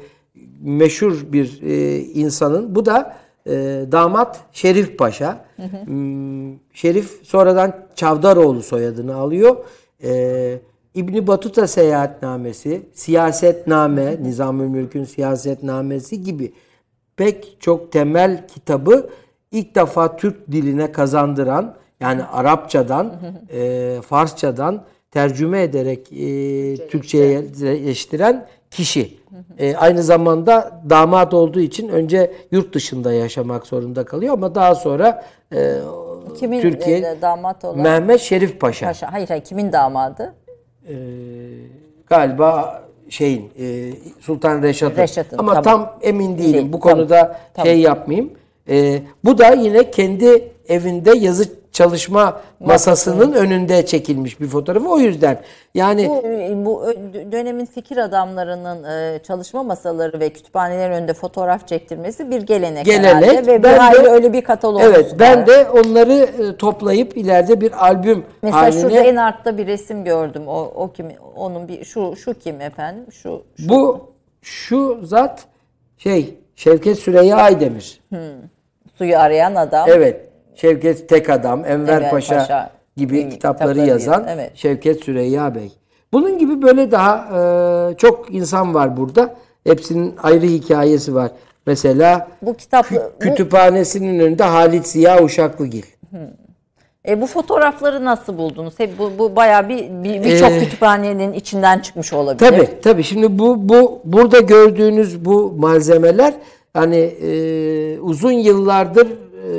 meşhur bir e, insanın. Bu da e, damat Şerif Paşa. Hmm, Şerif sonradan Çavdaroğlu soyadını alıyor. E, İbni Batuta seyahatnamesi, siyasetname, Nizamül Mülk'ün siyasetnamesi gibi pek çok temel kitabı ilk defa Türk diline kazandıran Yani Arapçadan, e, Farsçadan tercüme ederek e, Türkçe'ye yerleştiren kişi. E, aynı zamanda damat olduğu için önce yurt dışında yaşamak zorunda kalıyor ama daha sonra e, Kimin Türkiye e, damat olan? Mehmet Şerif Paşa. Paşa. Hayır hayır kimin damadı? E, galiba şeyin e, Sultan Reşat'ın. Reşat'ın, Ama tamam. tam emin değilim. Değil, Bu konuda Tamam. şey yapmayayım. E, bu da yine kendi evinde yazı çalışma masasının önünde çekilmiş bir fotoğrafı. O yüzden yani Bu, bu dönemin fikir adamlarının e, çalışma masaları ve kütüphanelerin önünde fotoğraf çektirmesi bir gelenek, Gelenek. herhalde. Ve bir Ben de- öyle bir kataloğumuz evet var. ben de onları e, toplayıp ileride bir albüm Mesela haline şurada en altta bir resim gördüm. O, o kim? Onun bir şu şu kim efendim? Şu, şu. bu şu zat şey Şevket Süreyya Aydemir. suyu arayan adam. Evet. Şevket Tek Adam, Enver Enver Paşa, Paşa gibi kitapları kitapları yazan evet. Şevket Süreyya Bey. Bunun gibi böyle daha e, çok insan var burada. Hepsinin ayrı hikayesi var. Mesela Bu kitap kü- bu, kütüphanesinin önünde Halit Ziya Uşaklıgil. e, bu fotoğrafları nasıl buldunuz? Hep bu, bu bayağı bir bir- birçok Ee, kütüphanenin içinden çıkmış olabilir. Tabii tabii. Şimdi bu bu burada gördüğünüz bu malzemeler hani e, uzun yıllardır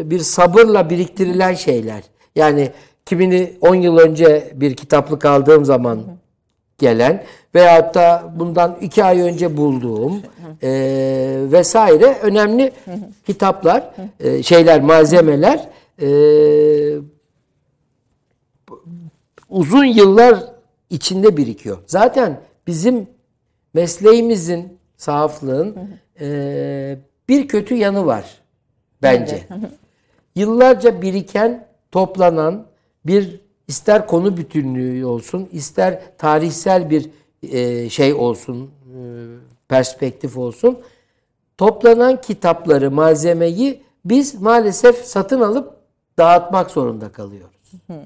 bir sabırla biriktirilen şeyler. Yani kimini 10 yıl önce bir kitaplık aldığım zaman gelen veyahut da bundan 2 ay önce bulduğum e, vesaire önemli kitaplar, e, şeyler, malzemeler e, uzun yıllar içinde birikiyor. Zaten bizim mesleğimizin, sahaflığın eee, bir kötü yanı var bence. Yıllarca biriken, toplanan bir ister konu bütünlüğü olsun, ister tarihsel bir eee, şey olsun, eee, perspektif olsun. Toplanan kitapları, malzemeyi biz maalesef satın alıp dağıtmak zorunda kalıyoruz.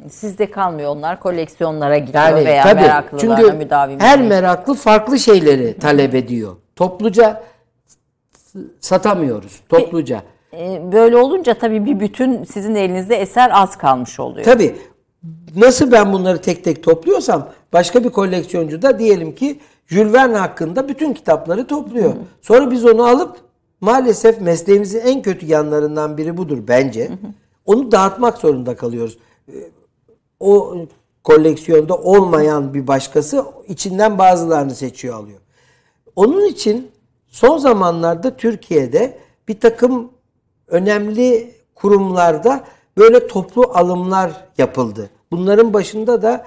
Sizde kalmıyor onlar koleksiyonlara gidiyor Yani veya tabii meraklılarına çünkü müdavim. her meraklı farklı şeyleri talep ediyor. Topluca satamıyoruz. Topluca. E, böyle olunca tabii bir bütün sizin elinizde eser az kalmış oluyor. Tabii nasıl ben bunları tek tek topluyorsam başka bir koleksiyoncu da diyelim ki Jules Verne hakkında bütün kitapları topluyor. Sonra biz onu alıp maalesef mesleğimizin en kötü yanlarından biri budur bence. Onu dağıtmak zorunda kalıyoruz. Ee, O koleksiyonda olmayan bir başkası içinden bazılarını seçiyor alıyor. Onun için son zamanlarda Türkiye'de bir takım önemli kurumlarda böyle toplu alımlar yapıldı. Bunların başında da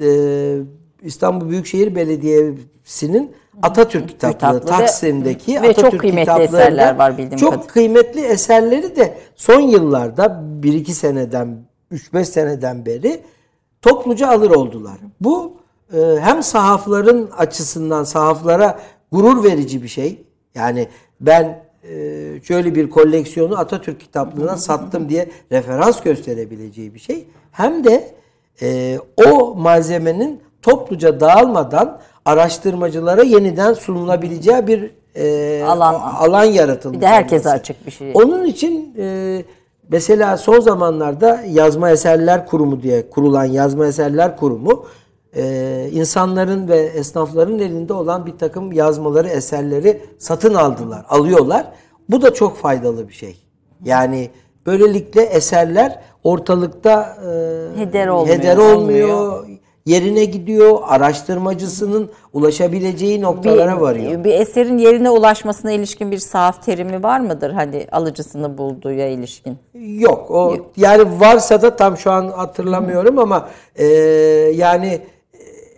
e, İstanbul Büyükşehir Belediyesi'nin Atatürk Kitapları Taksim'deki ve çok Atatürk kıymetli kitaplarında eserler var bildiğim Çok kadarıyla. kıymetli eserleri de son yıllarda 1-2 seneden 3-5 seneden beri topluca alır oldular. Bu e, hem sahafların açısından sahaflara gurur verici bir şey. Yani ben şöyle bir koleksiyonu Atatürk kitaplığına sattım diye referans gösterebileceği bir şey. Hem de e, o malzemenin topluca dağılmadan araştırmacılara yeniden sunulabileceği bir e, Alan. alan yaratılmış. Bir de herkese olması. açık bir şey. Onun için e, mesela son zamanlarda Yazma Eserler Kurumu diye kurulan Yazma Eserler Kurumu e, insanların ve esnafların elinde olan bir takım yazmaları, eserleri satın aldılar, alıyorlar. Bu da çok faydalı bir şey. Yani böylelikle eserler ortalıkta e, Heder olmuyor, heder olmuyor, yerine gidiyor, araştırmacısının ulaşabileceği noktalara varıyor. Bir eserin yerine ulaşmasına ilişkin bir sahaf terimi var mıdır? Hani alıcısını bulduğuya ilişkin. Yok o yani varsa da tam şu an hatırlamıyorum ama e, yani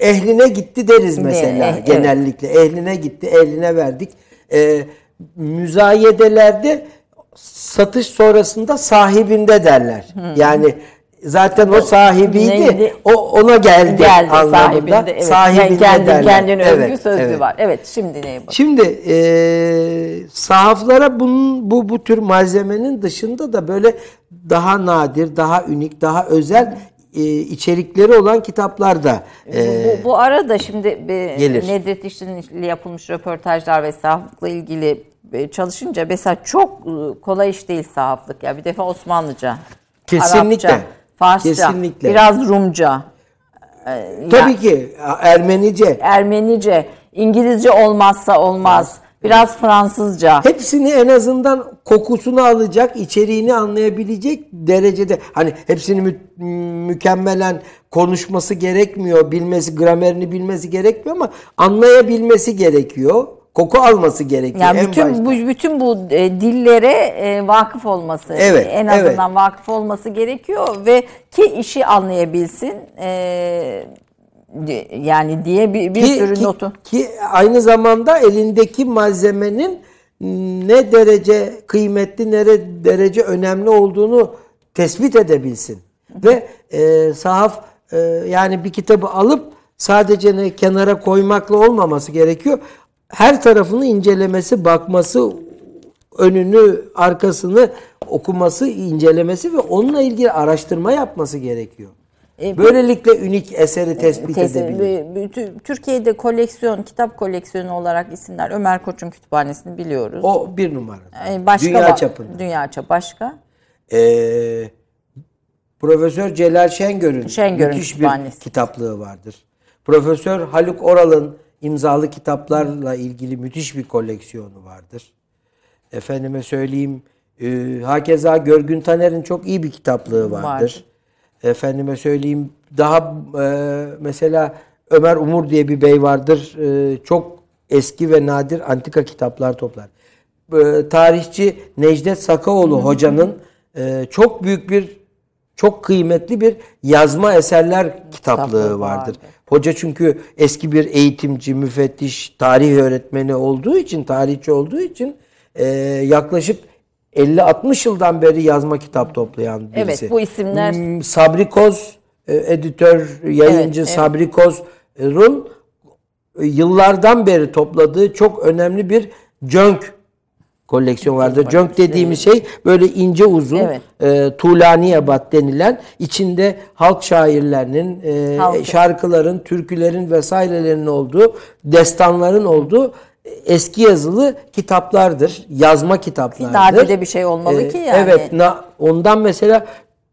ehline gitti deriz mesela eh, evet. genellikle ehline gitti ehline verdik. E, müzayedelerde satış sonrasında sahibinde derler. Yani zaten o sahibiydi. Neydi? O ona geldi, Geldi anlamında. sahibinde. Evet. Sahibinde Kendi, derler. kendine özgü Evet, sözlüğü evet. var. Evet şimdi neye bak? Şimdi e, sahaflara bunun, bu bu tür malzemenin dışında da böyle daha nadir, daha unik, daha özel içerikleri olan kitaplar da e, bu, bu arada şimdi e, Gelir. Nedret İşçi'nin yapılmış röportajlar ve sahaflıkla ilgili e, çalışınca mesela çok e, kolay iş değil sahaflık ya. Bir defa Osmanlıca, Kesinlikle. Arapça, Farsça, Kesinlikle. biraz Rumca, Tabii ki Ermenice. Ermenice, İngilizce olmazsa olmaz. Biraz Fransızca. Hepsini en azından kokusunu alacak, içeriğini anlayabilecek derecede. Hani hepsini mü- mükemmelen konuşması gerekmiyor, bilmesi, gramerini bilmesi gerekmiyor ama anlayabilmesi gerekiyor. Koku alması gerekiyor Yani en bütün başta. bu bütün bu e, dillere e, vakıf olması, Evet, en azından vakıf olması gerekiyor ve ki işi anlayabilsin. E, yani diye bir, bir sürü ki, notu. ki aynı zamanda elindeki malzemenin ne derece kıymetli, ne derece önemli olduğunu tespit edebilsin. Ve e, sahaf e, yani bir kitabı alıp sadece ne kenara koymakla olmaması gerekiyor. Her tarafını incelemesi, bakması, önünü, arkasını okuması, incelemesi ve onunla ilgili araştırma yapması gerekiyor. E, Böylelikle unik eseri tespit Tesi- edebilir. bütün- Türkiye'de koleksiyon, kitap koleksiyonu olarak isimler Ömer Koç'un kütüphanesini biliyoruz. O bir numara. E, başka Dünya çapında. Dünya çapı başka. Ee, Profesör Celal Şengör'ün Şengör'ün müthiş bir kitaplığı vardır. Profesör Haluk Oral'ın imzalı kitaplarla ilgili müthiş bir koleksiyonu vardır. Efendime söyleyeyim, e, hakeza Görgün Taner'in çok iyi bir kitaplığı vardır. Vardır. Efendime söyleyeyim, daha e, mesela Ömer Umur diye bir bey vardır. E, çok eski ve nadir antika kitaplar toplar. E, tarihçi Necdet Sakaoğlu hocanın e, çok büyük bir çok kıymetli bir yazma eserler kitaplığı vardır. Hoca çünkü eski bir eğitimci, müfettiş, tarih öğretmeni olduğu için, tarihçi olduğu için e, yaklaşık 50-60 yıldan beri yazma kitap toplayan birisi. Evet, bu isimler- Hmm, Sabri Koz, e, editör, yayıncı Evet, evet. Sabri Koz'un e, yıllardan beri topladığı çok önemli bir junk koleksiyon vardır. Junk dediğimiz şey böyle ince uzun Evet. e, Tulaniyebat denilen içinde halk şairlerinin, e, Halk- şarkıların, türkülerin vesairelerinin olduğu, destanların olduğu eski yazılı kitaplardır. Yazma kitaplardır. nadide bir şey olmalı E, ki yani. Evet. na- ondan mesela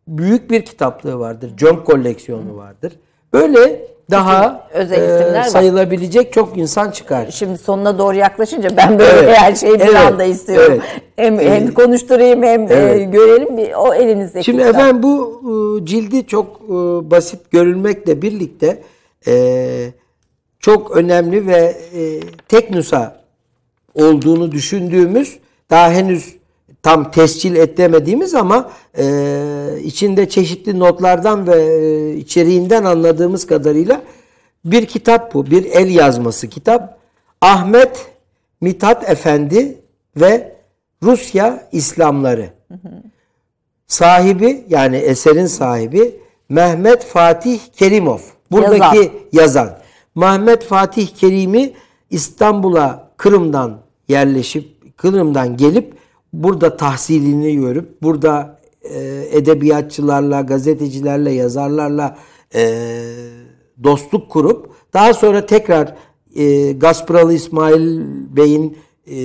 büyük bir kitaplığı vardır. Junk koleksiyonu vardır. Böyle daha özel e, isimler var. sayılabilecek çok insan çıkar. Şimdi sonuna doğru yaklaşınca ben böyle Evet. her şeyi bir Evet. anda istiyorum. Evet. Hem, hem konuşturayım hem e, Evet. görelim bir, o elinizdeki Şimdi kitap. efendim bu e, cildi çok e, basit görülmekle birlikte e, çok önemli ve e, tek nüsa olduğunu düşündüğümüz daha henüz tam tescil etmediğimiz ama e, içinde çeşitli notlardan ve e, içeriğinden anladığımız kadarıyla bir kitap bu. Bir el yazması kitap. Ahmet Mithat Efendi ve Rusya İslamları. Sahibi yani eserin sahibi Mehmet Fatih Kerimov. Buradaki Yazan. yazan. Mehmet Fatih Kerim'i İstanbul'a Kırım'dan yerleşip Kırım'dan gelip burada tahsilini görüp burada e, edebiyatçılarla, gazetecilerle, yazarlarla e, dostluk kurup daha sonra tekrar e, Gasparalı İsmail Bey'in e,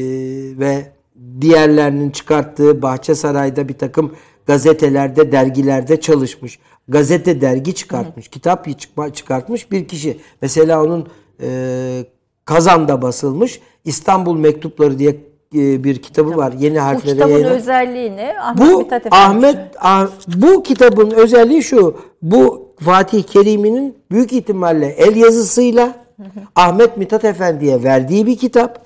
ve diğerlerinin çıkarttığı Bahçesaray'da bir takım gazetelerde, dergilerde çalışmış. Gazete, dergi çıkartmış, kitap çıkma- çıkartmış bir kişi. Mesela onun e, Kazan'da basılmış İstanbul Mektupları diye e, bir kitabı var. Yeni bu harflere kitabın yayınlan- özelliği ne? Ahmet bu Mithat. Ahmet Ah- bu kitabın özelliği şu. Bu Fatih Kerimi'nin büyük ihtimalle el yazısıyla Ahmet Mithat Efendi'ye verdiği bir kitap.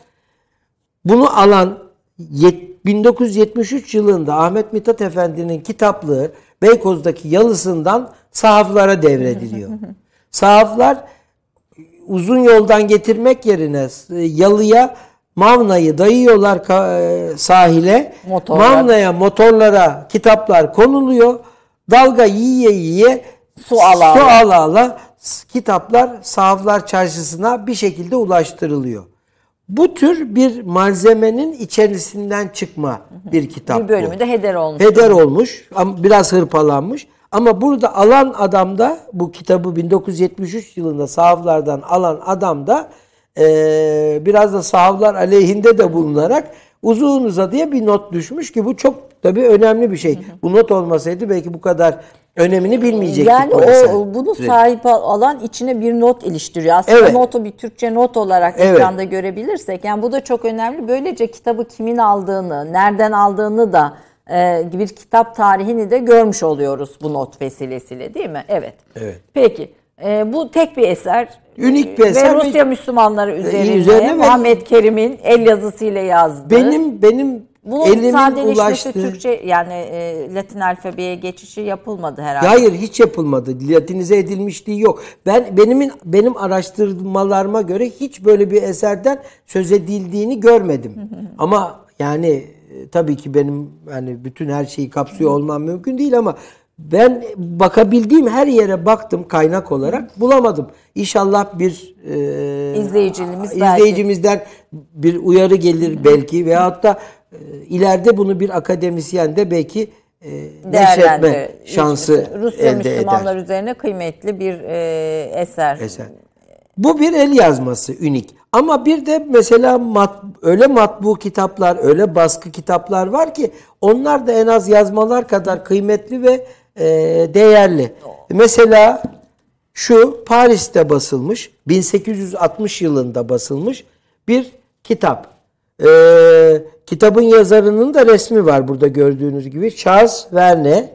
Bunu alan yet- 1973 yılında Ahmet Mithat Efendi'nin kitaplığı Beykoz'daki yalısından sahaflara devrediliyor. Sahaflar uzun yoldan getirmek yerine e, yalıya Mavna'yı dayıyorlar e, sahile. Motorlar. Mavna'ya motorlara kitaplar konuluyor. Dalga yiye yiye Su ala su ala ala kitaplar sahaflar çarşısına bir şekilde ulaştırılıyor. Bu tür bir malzemenin içerisinden çıkma bir kitap bir bölümü bu. de heder olmuş. Heder olmuş, ama biraz hırpalanmış. Ama burada alan adam da bu kitabı 1973 yılında sahaflardan alan adam da eee, biraz da sahaflar aleyhinde de bulunarak uzun uzadıya bir not düşmüş ki bu çok tabii önemli bir şey. Bu not olmasaydı belki bu kadar önemini bilmeyecektik Yani o, bunu Sürekli. sahip alan içine bir not iliştiriyor. Aslında Evet. notu bir Türkçe not olarak Evet. ekranda görebilirsek yani bu da çok önemli. Böylece kitabı kimin aldığını, nereden aldığını da e, bir kitap tarihini de görmüş oluyoruz bu not vesilesiyle değil mi? Evet. Evet. Peki. e, bu tek bir eser. Ünik bir eser ve- Rusya Müslümanları üzerine, üzerine ve- Muhammed Kerim'in el yazısıyla yazdığı. Benim benim bunun elimin sadeleşmesi ulaştığı Türkçe yani e, Latin alfabeye geçişi yapılmadı herhalde. Hayır hiç yapılmadı. Latinize edilmişliği yok. Ben benim benim araştırmalarıma göre hiç böyle bir eserden söz edildiğini görmedim. ama yani e, tabii ki benim hani bütün her şeyi kapsıyor olmam mümkün değil ama ben bakabildiğim her yere baktım kaynak olarak bulamadım. İnşallah bir e, İzleyicimiz belki- izleyicimizden bir uyarı gelir belki veyahut da ileride bunu bir akademisyen de belki e, neşretme şansı Rusya elde Müslümanlar eder. üzerine kıymetli bir e, eser. Eser. Bu bir el yazması ünik. Ama bir de mesela mat, öyle matbu kitaplar, öyle baskı kitaplar var ki onlar da en az yazmalar kadar kıymetli ve e, değerli. Mesela şu Paris'te basılmış, 1860 yılında basılmış bir kitap. E, kitabın yazarının da resmi var burada gördüğünüz gibi. Charles Verne.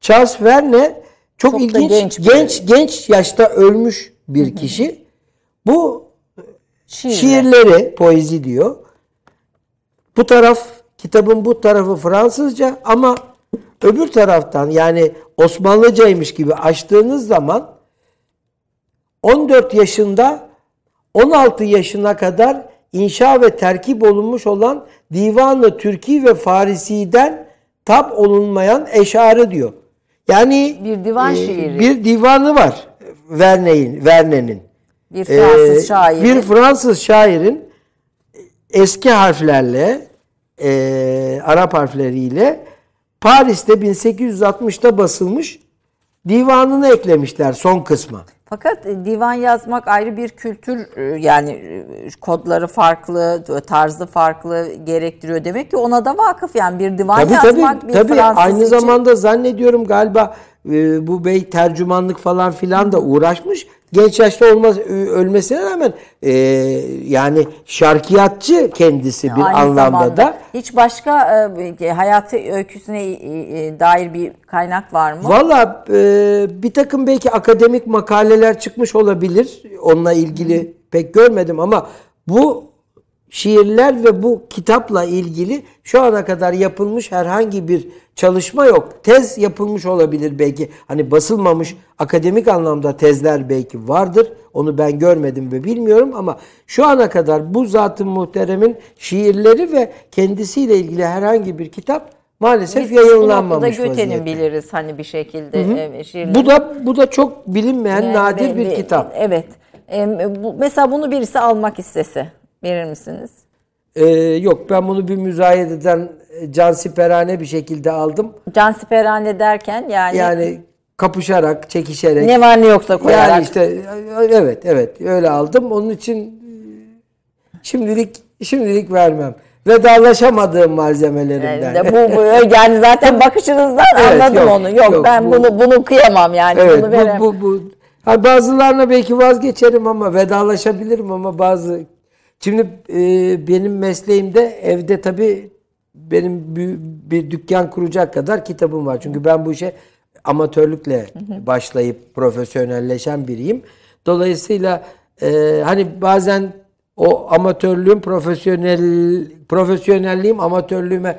Charles Verne çok, Çok ilginç genç genç genç yaşta ölmüş bir kişi. Bu Şiirler. şiirleri poezi diyor. Bu taraf kitabın bu tarafı Fransızca ama öbür taraftan yani Osmanlıcaymış gibi açtığınız zaman 14 yaşında 16 yaşına kadar inşa ve terkip olunmuş olan Divan-ı Türki ve Farisi'den tab olunmayan eşarı diyor. Yani Bir divan şiiri. Bir divanı var Verne'nin. Verne'nin. Bir Fransız Ee, şairi. Bir Fransız şairin eski harflerle, e, Arap harfleriyle Paris'te 1860'ta basılmış divanını eklemişler son kısma. Fakat e, divan yazmak ayrı bir kültür e, yani e, kodları farklı, tarzı farklı gerektiriyor. Demek ki ona da vakıf yani bir divan Tabii yazmak tabii, bir tabii. Fransız aynı için. zamanda zannediyorum galiba bu bey tercümanlık falan filan da uğraşmış. Genç yaşta olmaz ölmesine rağmen e, yani şarkiyatçı kendisi bir Aynı anlamda zamanda. da. Hiç başka e, hayatı öyküsüne e, e, dair bir kaynak var mı? Valla e, bir takım belki akademik makaleler çıkmış olabilir. Onunla ilgili pek görmedim ama bu şiirler ve bu kitapla ilgili şu ana kadar yapılmış herhangi bir çalışma yok. Tez yapılmış olabilir belki. Hani basılmamış akademik anlamda tezler belki vardır. Onu ben görmedim ve bilmiyorum ama şu ana kadar bu zatın muhteremin şiirleri ve kendisiyle ilgili herhangi bir kitap maalesef Biz bu yayınlanmamış Göte'nin vaziyette. biliriz hani bir şekilde e, şiirleri. Bu da bu da çok bilinmeyen Yani nadir bir ve- kitap. Evet. E, bu, mesela bunu birisi almak istese verir misiniz? Ee, yok ben bunu bir müzayededen e, cansiperane bir şekilde aldım. Cansiperane derken yani, Yani kapışarak, çekişerek. ne var ne yoksa koyarak. Yani işte e, evet evet öyle aldım. Onun için e, şimdilik şimdilik vermem. Vedalaşamadığım malzemelerimden. De bu, bu yani zaten bakışınızdan Evet, anladım yok, onu. Yok, yok, ben bu- bunu bunu kıyamam yani Evet bunu veremem. bu, bu, bu. Ha, bazılarına belki vazgeçerim ama vedalaşabilirim ama bazı şimdi e, benim mesleğimde evde tabii benim bir, bir dükkan kuracak kadar kitabım var. Çünkü ben bu işe amatörlükle başlayıp profesyonelleşen biriyim. Dolayısıyla e, hani bazen o amatörlüğüm profesyonel profesyonelliğim amatörlüğüme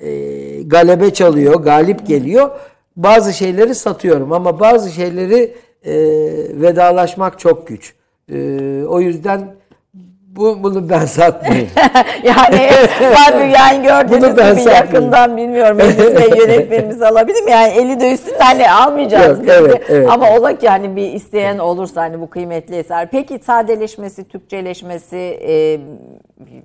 e, galebe çalıyor, galip geliyor. Bazı şeyleri satıyorum ama bazı şeyleri e, vedalaşmak çok güç. E, o yüzden bu, bunu ben satmayayım. Yani ben yani gördüğünüz Bunu ben gibi satmayayım. yakından bilmiyorum. Enis Bey yönetmenimiz alabilir mi? Yani eli de üstünde hani almayacağız. Yok, evet, evet. Ama ola ki hani bir isteyen olursa hani bu kıymetli eser. Peki sadeleşmesi, Türkçeleşmesi e,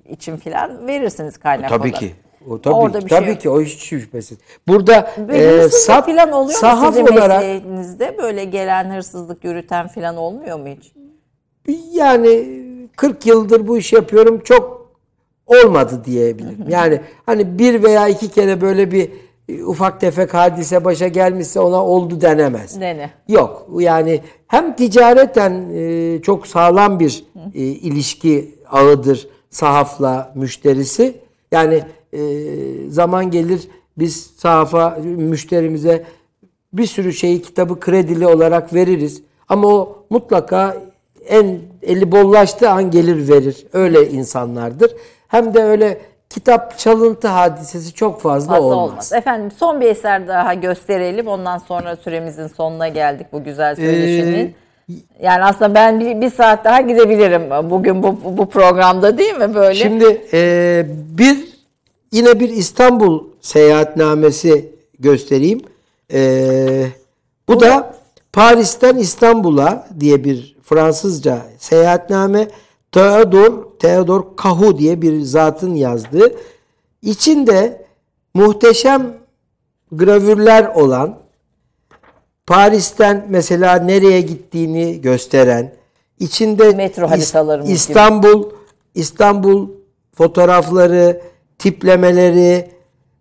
için filan verirsiniz kaynak tabii olarak. ki. O tabii, Orada bir tabii şey yok. ki o hiç şüphesiz. Burada Ve e, saf, filan oluyor mu sahaf sizin olarak mesleğinizde? Böyle gelen hırsızlık yürüten filan olmuyor mu hiç? yani 40 yıldır bu işi yapıyorum çok olmadı diyebilirim. Yani hani bir veya iki kere böyle bir e, ufak tefek hadise başa gelmişse ona oldu denemez. Dene. Yok yani hem ticareten e, çok sağlam bir e, ilişki ağıdır sahafla müşterisi. Yani e, zaman gelir biz sahafa müşterimize bir sürü şeyi kitabı kredili olarak veririz. Ama o mutlaka en eli bollaştığı an gelir verir. Öyle insanlardır. Hem de öyle kitap çalıntı hadisesi çok fazla, Fazla olmaz. olmaz. Efendim son bir eser daha gösterelim. Ondan sonra süremizin sonuna geldik bu güzel söyleşinin. Ee, yani aslında ben bir, bir saat daha gidebilirim bugün bu, bu programda değil mi böyle? Şimdi e, bir yine bir İstanbul seyahatnamesi göstereyim. E, bu da Paris'ten İstanbul'a diye bir Fransızca seyahatname. Theodor Theodor Kahu diye bir zatın yazdığı. İçinde muhteşem gravürler olan Paris'ten mesela nereye gittiğini gösteren, içinde Metro haritalarımız gibi. İstanbul İstanbul fotoğrafları, tiplemeleri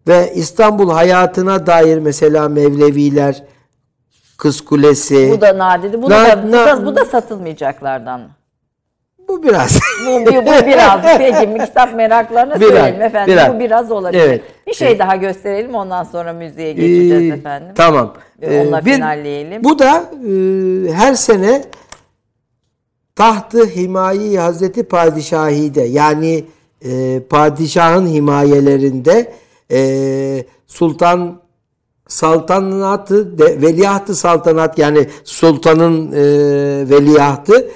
ve İstanbul hayatına dair mesela Mevleviler, Kız Kulesi. bu da nadide. Bu, Na- da, bu, na- da, bu da satılmayacaklardan bu biraz. Bu, bu, bu biraz. Peki kitap meraklarına Biraz, söyleyelim efendim. biraz. Bu biraz olabilir. Evet. Bir şey daha gösterelim ondan sonra müziğe geçeceğiz Ee, efendim. Tamam. Ve onunla Ee, bir- finalleyelim. Bu da e, her sene tahtı himayi Hazreti Padişahi'de yani e, padişahın himayelerinde e, sultan saltanatı de, veliahtı saltanat yani sultanın e, veliahtı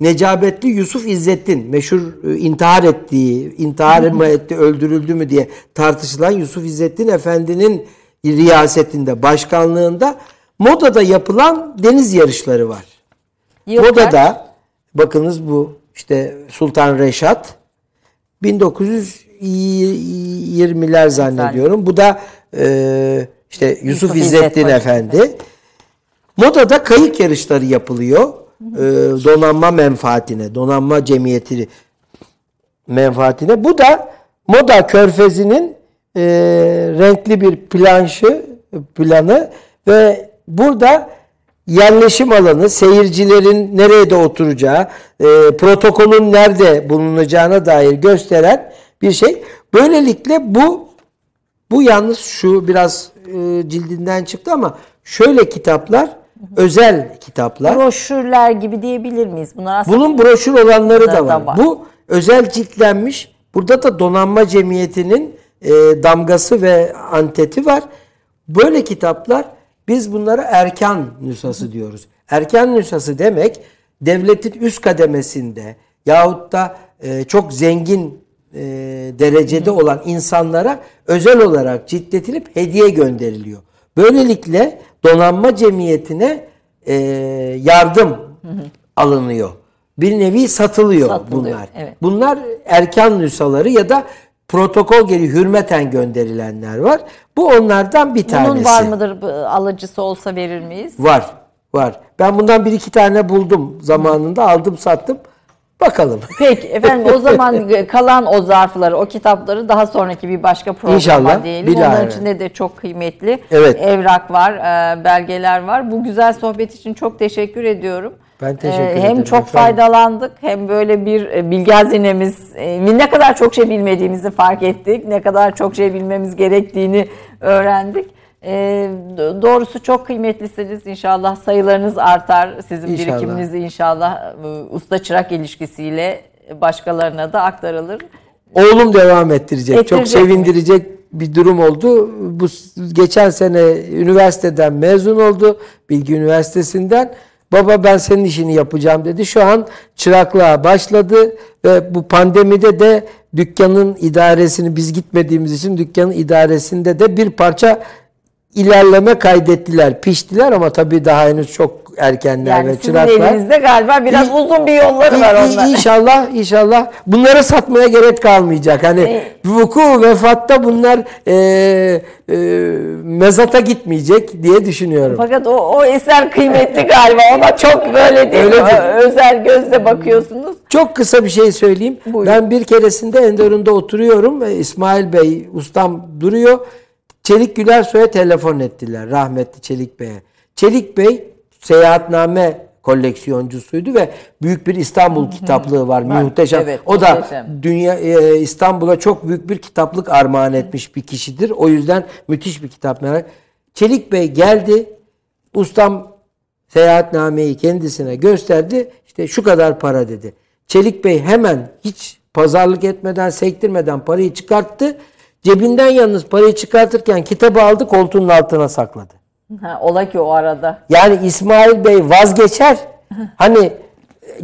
Necabetli Yusuf İzzettin meşhur e, intihar ettiği, intihar mı etti, öldürüldü mü diye tartışılan Yusuf İzzettin Efendi'nin riyasetinde, başkanlığında Moda'da yapılan deniz yarışları var. Yıl kaç? Moda'da bakınız bu işte Sultan Reşat 1920'ler zannediyorum. Bu da e, işte Yusuf, Yusuf İzzettin İzzet Efendi. Moda'da kayık yarışları yapılıyor. E, donanma menfaatine, donanma cemiyeti menfaatine. Bu da Moda Körfezi'nin e, renkli bir planşı, planı ve burada yerleşim alanı, seyircilerin nerede oturacağı, e, protokolün nerede bulunacağına dair gösteren bir şey. Böylelikle bu bu yalnız şu biraz e, cildinden çıktı ama şöyle kitaplar özel kitaplar. Broşürler gibi diyebilir miyiz? Bunlar aslında Bunun broşür olanları da Da var. var. Bu özel ciltlenmiş. Burada da Donanma Cemiyeti'nin e, damgası ve anteti var. Böyle kitaplar biz bunlara erkan nüshası diyoruz. Erkan nüshası demek devletin üst kademesinde yahut da e, çok zengin e, derecede olan insanlara özel olarak ciltletilip hediye gönderiliyor. Böylelikle donanma cemiyetine e, yardım alınıyor. Bir nevi satılıyor, Satılıyor, bunlar. evet. Bunlar erkan nüshaları ya da protokol geri hürmeten gönderilenler var. Bu onlardan bir tanesi. bunun var mıdır alıcısı olsa verir miyiz? Var. Var. Ben bundan bir iki tane buldum zamanında. Aldım sattım. Bakalım. Peki efendim o zaman kalan o zarfları, o kitapları daha sonraki bir başka programa İnşallah, diyelim. bir daha, Onun içinde de çok kıymetli Evet. evrak var, e, belgeler var. Bu güzel sohbet için çok teşekkür ediyorum. Ben teşekkür E, Hem ederim çok efendim. faydalandık hem böyle bir e, bilgi hazinemiz, ne kadar çok şey bilmediğimizi fark ettik. Ne kadar çok şey bilmemiz gerektiğini öğrendik. E, do- doğrusu çok kıymetlisiniz. İnşallah sayılarınız artar. Sizin İnşallah. birikiminiz inşallah e, usta çırak ilişkisiyle başkalarına da aktarılır. Oğlum devam ettirecek. Çok Ettirecek mi? sevindirecek bir durum oldu. Bu geçen sene üniversiteden mezun oldu. Bilgi Üniversitesi'nden. Baba ben senin işini yapacağım dedi. Şu an çıraklığa başladı ve bu pandemide de dükkanın idaresini biz gitmediğimiz için dükkanın idaresinde de bir parça ilerleme kaydettiler, piştiler ama tabii daha henüz çok erkenler Yani ve sizin çıraklar. elinizde galiba biraz İ- uzun bir yolları var onlar. İnşallah, inşallah bunlara satmaya gerek kalmayacak. Hani E- vuku vefatta bunlar e, e, mezata gitmeyecek diye düşünüyorum. Fakat o, o eser kıymetli galiba. Ona çok böyle değil mi? Öyledir. Özel gözle bakıyorsunuz. Çok kısa bir şey söyleyeyim. Buyurun. Ben bir keresinde Enderun'da oturuyorum ve İsmail Bey ustam duruyor. Çelik Gülersoy'a telefon ettiler rahmetli Çelik Bey'e. Çelik Bey seyahatname koleksiyoncusuydu ve büyük bir İstanbul kitaplığı var. Var, Muhteşem. evet, o da muhteşem. dünya e, İstanbul'a çok büyük bir kitaplık armağan etmiş bir kişidir. O yüzden müthiş bir kitap merak. Çelik Bey geldi. Ustam seyahatnameyi kendisine gösterdi. İşte şu kadar para dedi. Çelik Bey hemen hiç pazarlık etmeden, sektirmeden parayı çıkarttı. Cebinden yalnız parayı çıkartırken kitabı aldı koltuğunun altına sakladı. Ha, ola ki o arada. Yani İsmail Bey vazgeçer. Hani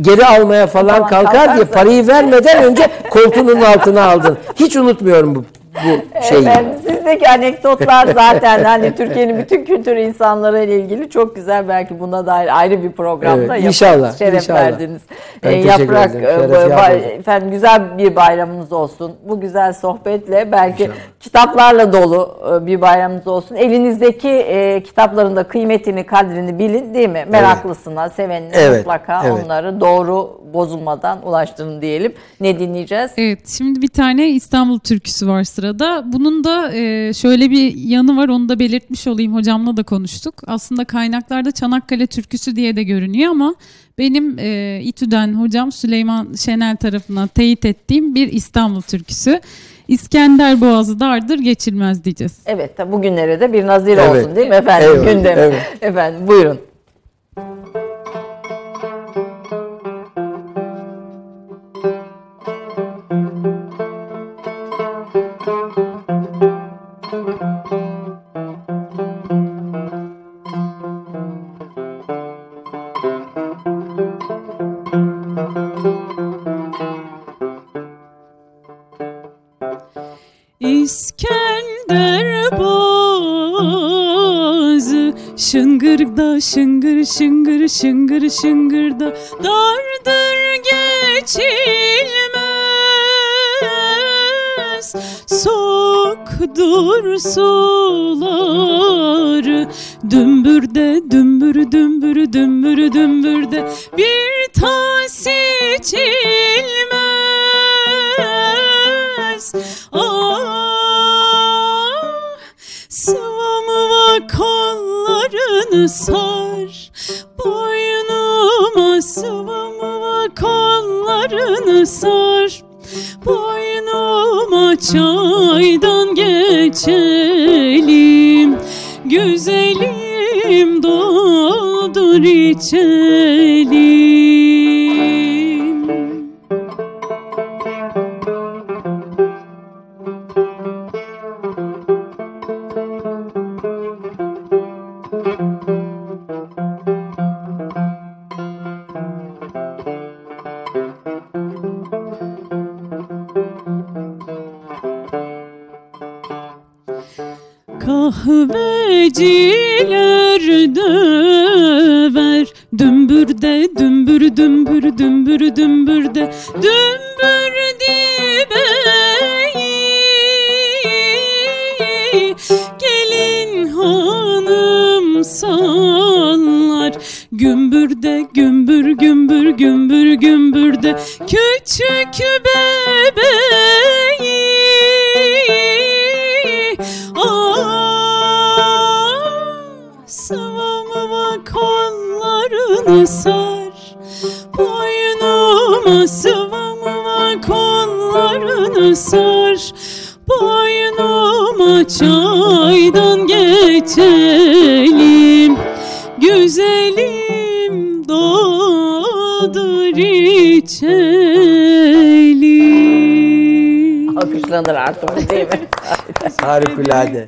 geri almaya falan Tamam, kalkar diye kalkarsa. parayı vermeden önce koltuğunun altına aldın. Hiç unutmuyorum bu bu şeyi. Efendim sizdeki anekdotlar zaten hani Türkiye'nin bütün kültür insanları ile ilgili çok güzel. Belki buna dair ayrı bir programda Evet, yaparız. inşallah, Şeref inşallah. verdiniz. Ben Ee, teşekkür Yaprak ederim. e, efendim güzel bir bayramınız olsun. Bu güzel sohbetle belki kitaplarla dolu e, bir bayramınız olsun. Elinizdeki e, kitapların da kıymetini, kadrini bilin değil mi? Meraklısına, sevenine Evet, mutlaka evet. onları doğru bozulmadan ulaştırın diyelim. Ne dinleyeceğiz? Evet, şimdi bir tane İstanbul türküsü var sırada. Bunun da e, şöyle bir yanı var, onu da belirtmiş olayım. Hocamla da konuştuk. Aslında kaynaklarda Çanakkale türküsü diye de görünüyor ama benim e, İTÜ'den hocam Süleyman Şenel tarafından teyit ettiğim bir İstanbul türküsü. İskender Boğazı dardır geçilmez diyeceğiz. Evet, bugünlere de bir nazir Evet. olsun değil mi efendim Evet, gündem. evet. Efendim buyurun. Şıngır şıngır şıngırda dardır geçilmez. Sokdur suları dümbürde dümbür dümbür dümbür dümbürde. Bir tas içilmez. Ah sıvamıva kollarını sar boynuma sıvamıva kollarını sar. Boynuma çaydan geçelim. Güzelim doldur içelim dümbürde Dümbür değil mi? Harikulade.